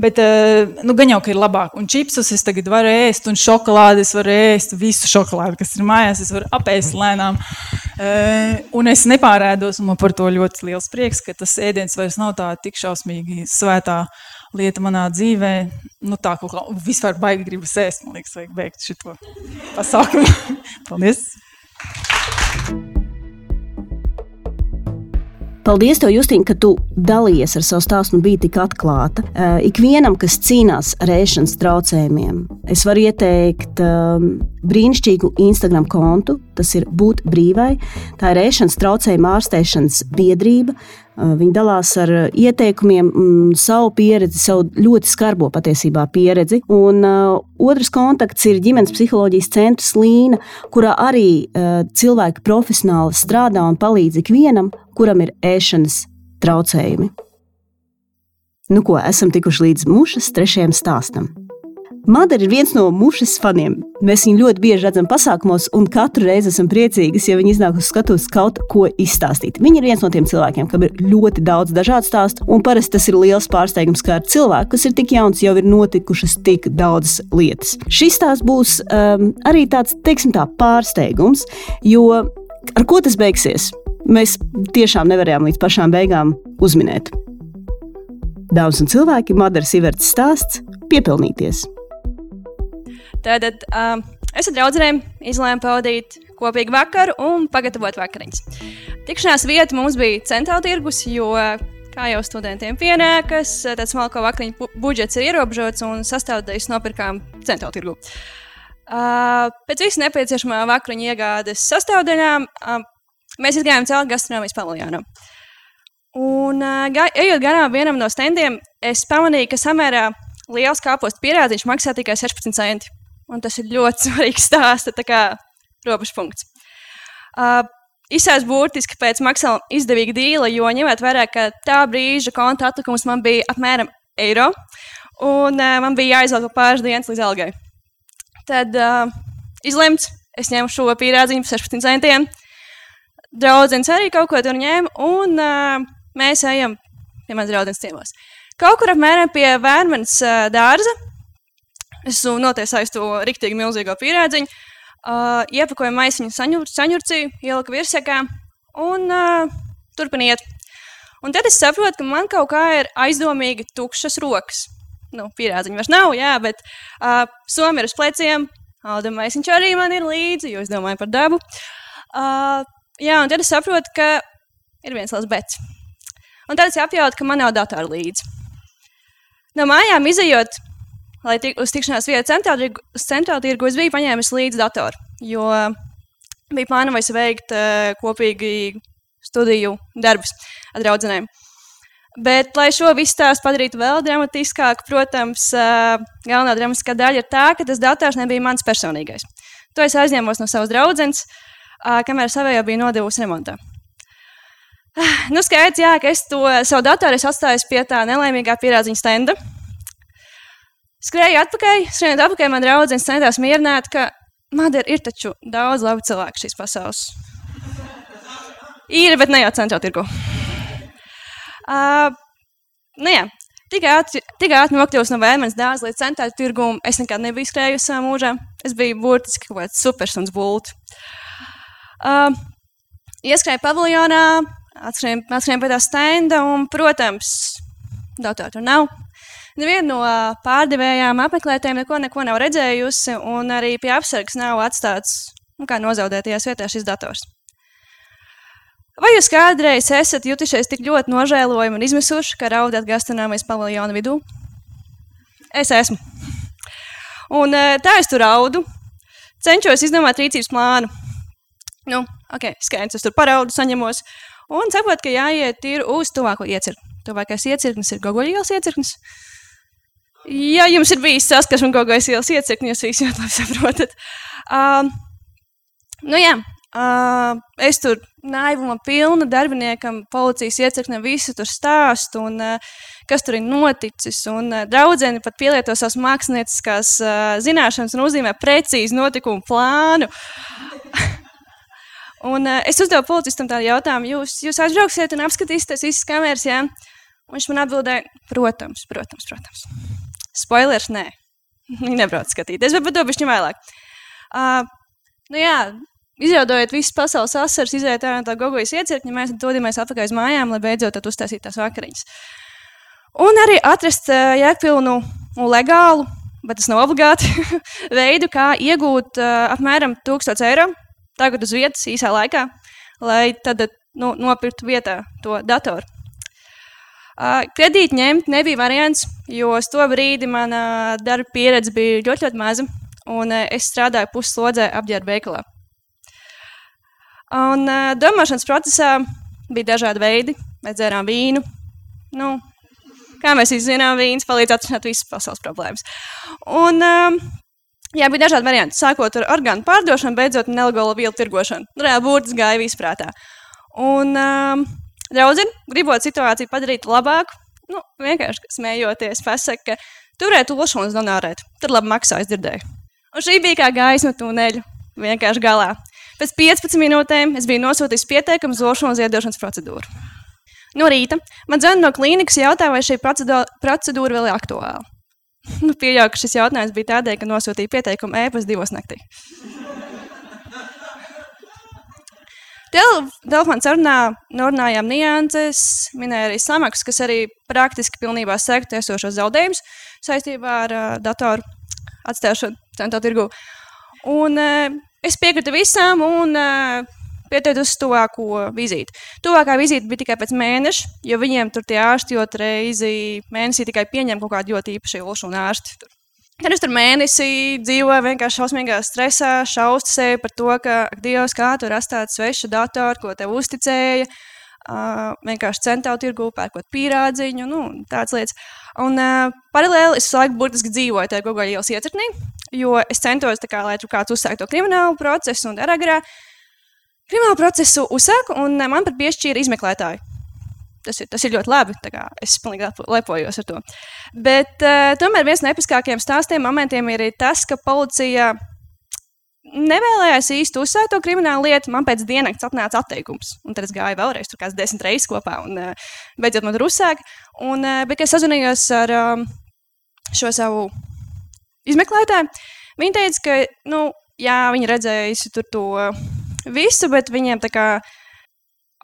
bet uh, nu, gan jau, ka ir labāk. Un čipsus es tagad varu ēst, un šokolādi es varu ēst, visu šokolādi, kas ir mājās, es varu apēst lēnām. Uh, un es nepārēdos, un man par to ļoti liels prieks, ka tas ēdiens vairs nav tā tik šausmīgi svētā lieta manā dzīvē. Nu, tā kaut kā vispār baigi gribas ēst, man liekas, vajag beigt šo pasākumu. Paldies! Paldies, tev, Justīna, ka tu dalījies ar savu stāstu un biji tik atklāta. Uh, ikvienam, kas cīnās ar ēšanas traucējumiem, es varu ieteikt um, brīnišķīgu Instagram kontu. Tas ir būt brīvai. Tā ir ēšanas traucējuma ārstēšanas biedrība. Viņi dalās ar ieteikumiem, savu pieredzi, savu ļoti skarbo patiesībā pieredzi. Un uh, otrs kontakts ir ģimenes psiholoģijas centrs Līna, kurā arī uh, cilvēki profesionāli strādā un palīdz ikvienam, kuram ir ēšanas traucējumi. Nu, ko esam tikuši līdz mušas trešajam stāstam. Madara ir viens no mušas faniem. Mēs viņu ļoti bieži redzam pasākumos, un katru reizi esam priecīgi, ja viņi iznāk uz skatuves kaut ko izstāstīt. Viņa ir viens no tiem cilvēkiem, kam ir ļoti daudz dažādu stāstu, un parasti tas ir liels pārsteigums, kā ar cilvēku, kas ir tik jauns, jau ir notikušas tik daudzas lietas. Šis stāsts būs um, arī tāds, teiksim, tā pārsteigums, jo ar ko tas beigsies? Mēs tiešām nevarējām līdz pašām beigām uzminēt. Dāmas un cilvēki, Madaras Iverts stāsts - piepilnīties. Tātad um, es ar draugiem izlēmu pavadīt kopīgu vakaru un pagatavot vakariņas. Tikšanās vieta mums bija centrāla tirgus, jo, kā jau studentiem pienākas, tāds smalko vakariņu budžets ir ierobežots un sastāvdaļas nopirkām centrāla tirgu. Uh, pēc visām nepieciešamā vakariņu iegādes sastāvdaļām uh, mēs gājām cauri gastronomijas paviljonam. Un, uh, gā, ejot garām vienam no standiem, es pamanīju, ka samērā liels kāpostu pierādziņš maksā tikai 16 centi. Un tas ir ļoti svarīgs stāsts, tā kā robežpunkts. Uh, Izsēs burtiski pēc maksimāli izdevīga dīla, jo ņemot vērā, ka tā brīža konta atlikums man bija apmēram eiro, un uh, man bija jāizvelk pāris dienas līdz algai. Tad uh, izlemts, es ņemu šo pierādziņu par 16 centiem. Draudzens arī kaut ko tur ņēma, un uh, mēs ejam pie manas draudzenes ciemos. Kaut kur apmēram pie Vērmanas uh, dārza Es notiesāju to rīktīgi milzīgo pierēdziņu, uh, iepakoju maisiņu saņur, saņurcīju, ieliku virsjakā un uh, turpiniet. Un tad es saprotu, ka man kaut kā ir aizdomīgi tukšas rokas. Nu, pierādziņa vairs nav, jā, bet uh, somi ir uz pleciem, Alda maisiņš arī man ir līdzi, jo es domāju par dabu. Uh, jā, un tad es saprotu, ka ir viens liels bets. Un tad es apjautu, ka man nav datoru līdzi. No mājām izējot, lai tik, uz tikšanās vietu centrālā tirgu es biju paņēmis līdzi datoru, jo bija plānojis veikt uh, kopīgi studiju darbus ar draugiem. Bet, lai šo visu stāstu padarītu vēl dramatiskāku, protams, uh, galvenā dramatiskā daļa ir tā, ka tas dators nebija mans personīgais. To es aizņēmos no savas draudzenes, uh, kamēr savējo bija nodevusi remontā. Uh, nu, skaidrs, jā, ka es to savu datoru atstāju pie tā nelaimīgā pierādziņa stenda. Skrēju atpakaļ, skrējot atpakaļ, man draudzene centās mierināt, ka Madara ir taču daudz labu cilvēku šīs pasaules. Ir, bet ne jau centrā tirgu. Uh, nu, jā. Tik ātri, nokļūst no vēmens dārza līdz centrālajai tirgumam. Es nekad nebiju skrējusi savā mūžā. Es biju burtiski kaut kāds supersuns būtu. Uh, ieskrēju paviljonā, atskrēju pie tā stenda un, protams, datoru tur nav. Neviena no pārdevējām apmeklētājiem neko, neko nav redzējusi, un arī pie apsargas nav atstāts nu, nozaudētajās vietās šis dators. Vai jūs kādreiz esat jutušies tik ļoti nožēlojami un izmisuši, ka raudat gastronomijas paviljona vidū? Es esmu. Un tā es tur raudu, cenšos izdomāt rīcības plānu. Nu, ok, skaidrs, es tur paraudu, saņemos, un saprotu, ka jāiet ir uz tuvāko iecirkni. Tuvākais iecirknis ir Gogoļielas iecirknis. Ja jums ir bijis saskarsme Gogoļielas ielas iecirkni, jūs ļoti labi saprotat. Um, nu jā, Uh, es tur naivuma pilna darbiniekam, policijas iecirknē visu tur stāstu, un uh, kas tur ir noticis. Un uh, draudzene pat pielieto savas mākslinieckās uh, zināšanas un uzzīmē precīzi notikumu plānu. un uh, es uzdevu policistam tādu jautājumu, jūs, jūs aizbrauksiet un apskatīsieties visas kameras, jā? Un viņš man atbildēja, protams, protams, protams. Spoilers, nē. Viņi nebrauc skatīties, bet to bišķi vēlāk. Uh, nu jā, Izraudojot visas pasaules asaras, iziet ārā no tā gogojas iecirkņa, mēs dodamies atpakaļ uz mājām, lai beidzot uztaisītu tās vakariņas. Un arī atrast uh, jēgpilnu un legālu, bet tas nav obligāti, veidu, kā iegūt uh, apmēram 1000 eiro tagad uz vietas īsā laikā, lai tad nu, nopirktu vietā to datoru. Uh, kredīti ņemt nebija variants, jo uz to brīdi mana darba pieredze bija ļoti, ļoti maza, un uh, es strādāju pusslodzē apģērba veikalā. Un uh, domāšanas procesā bija dažādi veidi. Mēs dzērām vīnu. Nu, kā mēs visi zinām, vīns palīdz atrisināt visas pasaules problēmas. Un, jā, bija dažādi varianti. Sākot ar orgānu pārdošanu, beidzot nelegālo vielu tirgošanu. Reāli burtis gāja visprātā. Un um, draudzene, gribot situāciju padarīt labāku, nu, vienkārši smējoties, pasaka, ka turēt lošumus donārēt. Tad labi maksā, es dzirdēju. Un šī bija kā gaisma tuneļu vienkārši galā. Pēc 15 minūtēm es biju nosūtījis pieteikumu uz lošanas iedošanas procedūru. No rīta man zvanīja no klīnikas, jautāja, vai šī procedūra vēl ir aktuāla. Nu, Pieļauju, ka šis jautājums bija tādēļ, ka nosūtīja pieteikumu ēpas divos naktī. Telefona sarunā norunājām nianses, minēja arī samaksas, kas arī praktiski pilnībā sektu esošos zaudējumus saistībā ar uh, datoru atstāšanu centrā tirgu. Un uh, Es piekritu visām un uh, pieteicu uz tuvāko vizīti. Tuvākā vizīte bija tikai pēc mēneša, jo viņiem tur tie ārsti jau reizi mēnesī tikai pieņem kaut kādu ļoti īpašu ilšu un ārsti. Tur. Kad es tur mēnesi dzīvoju, vienkārši šausmīgā stresā, šaustu sevi par to, ka, ak, Dievs, kā tur atstāt svešu datoru, ko tev uzticēja. Uh, vienkārši centālu tirgu, pērkot pīrādziņu, nu, tādas lietas. Un uh, paralēli es laiku burtiski dzīvoju tajā Google ielas iecirknī, jo es centos, kā, lai tur kāds uzsāktu to kriminālu procesu un aragrā. Kriminālu procesu uzsāku, un man pat piešķīra izmeklētāju. Tas ir, tas ir ļoti labi. Es pilnīgi lepojos ar to. Bet uh, tomēr viens no episkākajiem stāstiem momentiem ir tas, ka policija nevēlējās īsti uzsākt to kriminālu lietu. Man pēc dienas atnāca atteikums. Un tad es gāju vēlreiz, tur kāds desmit reizes kopā, un uh, beidzot man tur uzsāka. Un, uh, bet, kad es sazvanījos ar um, šo savu izmeklētāji. Viņi teica, ka nu, jā, viņi redzējusi tur to visu, bet viņiem tā kā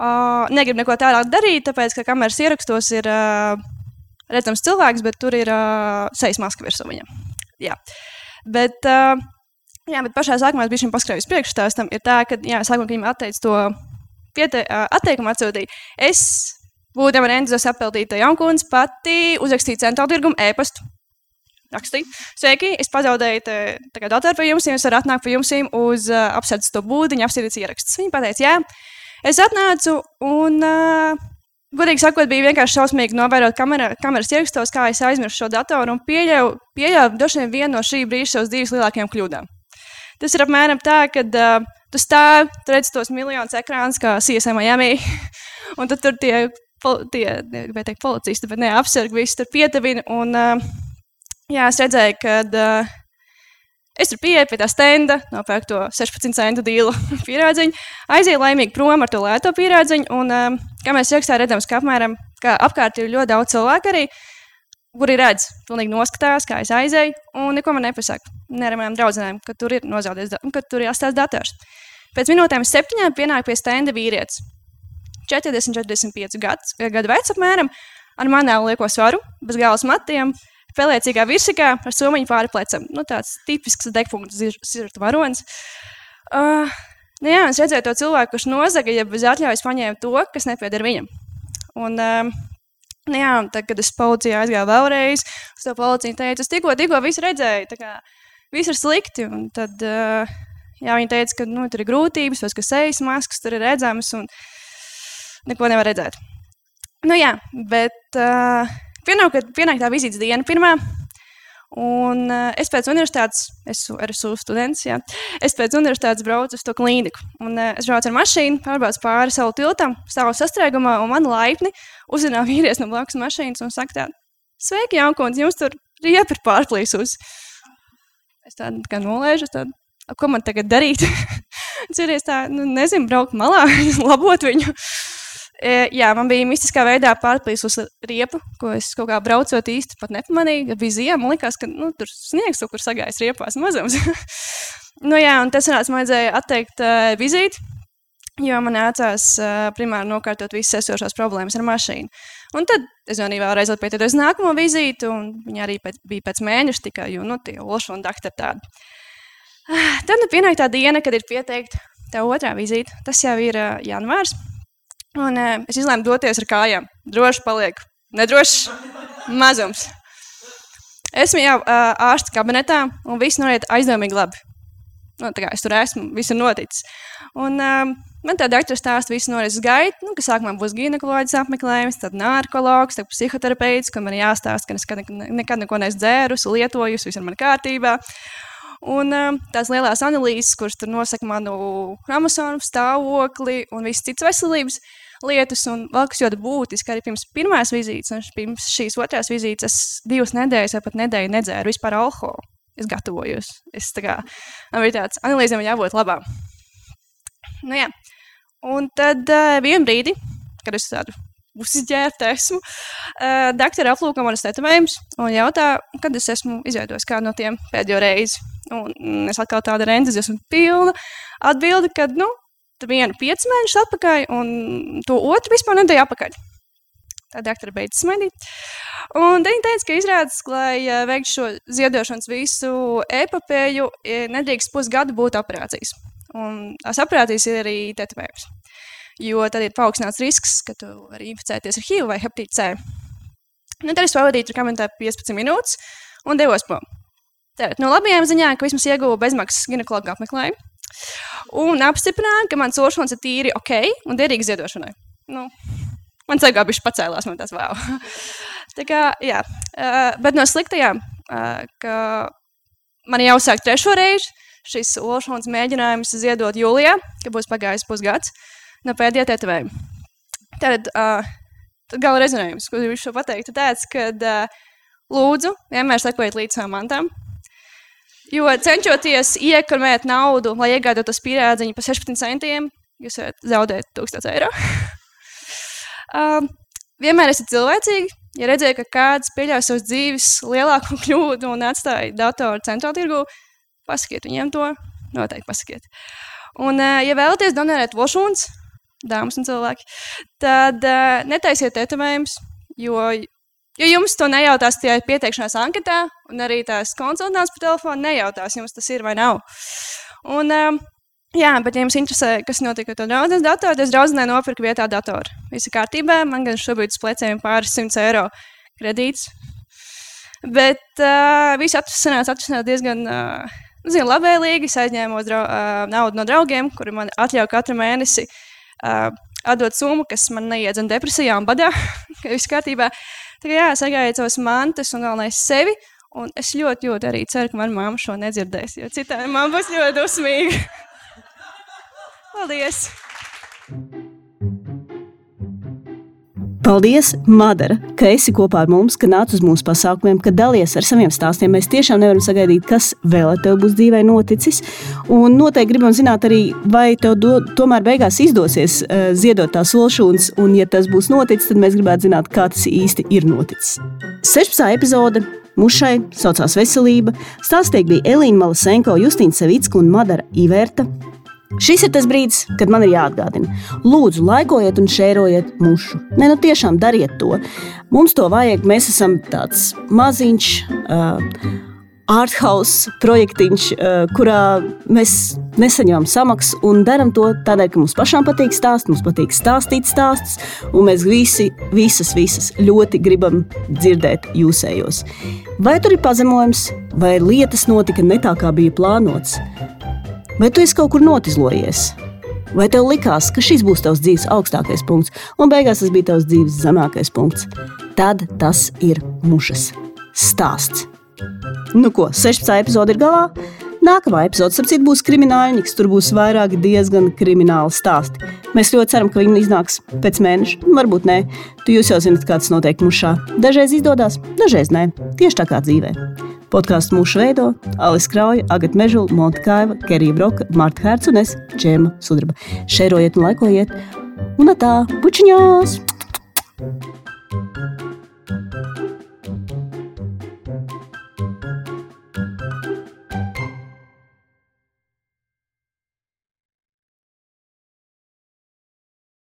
uh, negrib neko tādu darīt, tāpēc, ka kameras ierakstos ir uh, redzams cilvēks, bet tur ir uh, sejas maska virsū viņam. Jā. Bet, uh, jā, bet pašā sākumā es biju šim paskrējis priekšstāstam, ir tā, ka, jā, sākumā, kad viņi atteica to piete, uh, atteikumu atsūtīt, es būdama entuziasmu apeltīta jaunkundze pati uzrakstīju centrālu tirgumu e-pastu rakstīja. Sveiki, es pazaudēju datoru pie jums, es varu atnākt pie jums uz uh, apsardzes to būdiņu, apsardzes ierakstus. Viņa teica, jā, es atnācu un, uh, godīgi sakot, bija vienkārši šausmīgi novērot kamera, kameras ierakstos, kā es aizmirsu šo datoru un pieļauju, pieļauju droši vien vienu no šī brīža savas divas lielākajām kļūdām. Tas ir apmēram tā, ka uh, tu stāvi, tu redz tos miljonus ekrānus, kā CSM Miami, un tad tur tie, tie, teikt, policisti, bet ne apsargi, visi tur pietavina un uh, Jā, es redzēju, ka uh, es tur pieeju pie tā stenda, nopērku to 16 centu dīlu pierādziņu, aizēju laimīgi prom ar to lēto pierādziņu. Un, uh, kā mēs rakstā redzam, ka apmēram kā apkārt ir ļoti daudz cilvēku arī, kuri redz, pilnīgi noskatās, kā es aizēju, un neko man nepasaka. Ne ar manām draudzenēm, ka tur ir nozaudēts, ka tur ir atstāts dators. Pēc minūtēm septiņām pienāk pie stenda vīrietis. 40, 45 gadus, gadu vecs apmēram, ar manēlu lieko svaru, bez galvas matiem, pelēcīgā virsakā ar somiņu pāri plecam. Nu, tāds tipisks degpunkts zirta varonis. Uh, nu jā, es redzēju to cilvēku, kurš nozaga, ja bez atļaujas paņēma to, kas nepieder viņam. Un, uh, Nu, jā, tad, kad es policijā aizgāju vēlreiz, uz to policiju teicu, es tikko, tikko visu redzēju, tā kā viss ir slikti. Un tad uh, jā, viņi teica, ka nu, tur ir grūtības, vai ka sejas maskas tur ir redzamas un neko nevar redzēt. Nu jā, bet uh, pienāk, pienāk tā vizītes diena pirmā. Un uh, es pēc universitātes, es esmu students, jā, es pēc universitātes braucu uz to klīniku. Un, uh, es braucu ar mašīnu, pārbraucu pāri savu tiltam, stāvu sastrēgumā, un man laipni uzrunā vīrietis no blakus mašīnas un saka, tā, sveiki, Jankons, jums tur riepa ir pārplīsus. Es tādu kā nolēžu, tādu, ko man tagad darīt? Ceries tā, nu, nezinu, braukt malā, labot viņu. E, jā, man bija mistiskā veidā pārplīsusi riepa, ko es kaut kā braucot īsti pat nepamanīju. Bija ziema, man liekas, ka nu, tur sniegs kaut kur sagājis riepās mazums. nu, jā, un tas nāca, man vajadzēja atteikt uh, vizīti, jo man nācās uh, primāri nokārtot visas esošās problēmas ar mašīnu. Un tad es zvanīju vēlreiz pieteikties nākamo vizīti, un viņa arī pēc, bija pēc mēneša tikai, jo, nu, tie olši un daktar tādi. Tad nu pienāk tā diena, kad ir pieteikta tā otrā vizīte. Tas jau ir uh, janvārs. Un uh, es izlēmu doties ar kājām. Droši paliek. Nedrošs mazums. Esmu jau uh, ārsta kabinetā, un viss noiet aizdomīgi labi. Nu, es tur esmu, viss ir noticis. Un, uh, man tā doktora stāsta visu norises gaitu, nu, ka sākumā būs ginekoloģis apmeklējums, tad narkologs, tad psihoterapeits, kam man jāstāsta, ka es nekad, nekad neko neesmu dzērusi, lietojusi, viss ir man kārtībā. Un uh, tās lielās analīzes, kuras tur nosaka manu chromosomu stāvokli un visas citas veselības lietas, un vēl kas ļoti būtiski, arī pirms pirmās vizītes, un pirms šīs otrās vizītes, es divas nedēļas vai pat nedēļu nedzēru vispār alkoholu. Es gatavojos. Es tā kā man bija tāds analīzēm jābūt labām. Nu, jā. Un tad uh, vienā brīdī, kad es tādu uzģērbta esmu, uh, doktora aplūko manas tetovējumus un jautā, kad es esmu izveidojis kādu no tiem pēdējo reizi. Un es atkal tādu entuziasmu pilnu atbildi, ka, nu, vienu piecus mēnešus atpakaļ, un to otru vispār nedēļu atpakaļ. Tā doktora beidza smaidīt. Un viņa teica, ka izrādās, lai uh, veiktu šo ziedošanas visu epopēju, nedrīkst pusgadu būt operācijas. Un tās operācijas ir arī tetovējums. Jo tad ir paaugstināts risks, ka tu vari inficēties ar HIV vai hepatītu C. Nu, tad es pavadīju tur kamerā 15 minūtes un devos prom. Tātad no labajām ziņām, ka vismaz ieguvu bezmaksas ginekologa apmeklējumu. Un apstiprināja, ka mans oršons ir tīri ok un derīgi ziedošanai. Nu, man ceļā bija pacēlās, man tas vēl. Tā kā, jā, uh, bet no sliktajām, uh, ka man jāuzsāk trešo reizi, šis olšons mēģinājums ziedot jūlijā, kad būs pagājis pusgads no pēdējā tetovējuma. Tad, uh, tad gala rezonējums, ko viņš šo pateikt, ir tāds, ka uh, lūdzu, vienmēr sekojiet līdz savām mantām. Jo cenšoties iekarmēt naudu, lai iegādātos pierādziņu par 16 centiem, jūs varat zaudēt 1000 eiro. um, vienmēr esat cilvēcīgi. Ja redzēju, ka kāds pieļauj savas dzīves lielāku kļūdu un atstāja datoru centrālā tirgu, pasakiet viņiem to. Noteikti pasakiet. Un, ja vēlaties donēt vošūnas, dāmas un cilvēki, tad netaisiet tetovējumus, jo, jo jums to nejautās tie pieteikšanās anketā, un arī tās konsultācijas pa telefonu nejautās, jums tas ir vai nav. Un, jā, bet, ja jums interesē, kas notika ar to draudzenes datoru, tad es draudzenē nopirku vietā datoru. Viss ir kārtībā, man gan šobrīd uz pleciem pāris simts eiro kredīts. Bet uh, viss atrisinājās, atrisinājās diezgan uh, zinu, labvēlīgi. Es aizņēmu drau, uh, naudu no draugiem, kuri man atļauj katru mēnesi uh, atdot summu, kas man neiedzen depresijā un badā, ka viss kārtībā. Tā kā jā, sagājiet savas mantas un galvenais sevi. Un es ļoti, ļoti arī ceru, ka manā mamma šo nedzirdēs, jo citādi man būs ļoti dusmīga. Paldies! Paldies, Madara, ka esi kopā ar mums, ka nāc uz mūsu pasākumiem, ka dalies ar saviem stāstiem. Mēs tiešām nevaram sagaidīt, kas vēl ar tevi būs dzīvē noticis. Un noteikti gribam zināt arī, vai tev do, tomēr beigās izdosies uh, ziedot tās olšūnas, un ja tas būs noticis, tad mēs gribētu zināt, kā tas īsti ir noticis. 16. epizode Mušai saucās Veselība. Stāstīgi bija Elīna Malasenko, Justīna Savicka un Madara Iverta. Šis ir tas brīdis, kad man ir jāatgādina. Lūdzu, laikojiet un šērojiet mušu. Nē, nu tiešām dariet to. Mums to vajag. Mēs esam tāds maziņš. Uh, Arthouse projektiņš, uh, kurā mēs nesaņemam samaksu un darām to tādēļ, ka mums pašām patīk stāstīt, mums patīk stāstīt stāstus, un mēs visi, visas, visas ļoti gribam dzirdēt jūsējos. Vai tur ir pazemojums, vai lietas notika ne tā, kā bija plānots? Vai tu esi kaut kur notizlojies? Vai tev likās, ka šis būs tavs dzīves augstākais punkts, un beigās tas bija tavs dzīves zemākais punkts? Tad tas ir mušas stāsts. Nu ko, 16. epizode ir galā. Nākamā epizode, ap citu, būs kriminālnieks. Tur būs vairāki diezgan krimināli stāsti. Mēs ļoti ceram, ka viņi iznāks pēc mēneša. Varbūt nē, tu jau zināt, kā tas notiek mušā. Dažreiz izdodas, dažreiz nē. Tieši tā kā dzīvē. Podkāstu mūsu veido Alis Krauja, Agat Mežula, Monta Kaiva, Kerija Broka, Marta Herc un es, Džēma Sudraba. Šērojiet un laikojiet! Un tā, pučiņās! thank you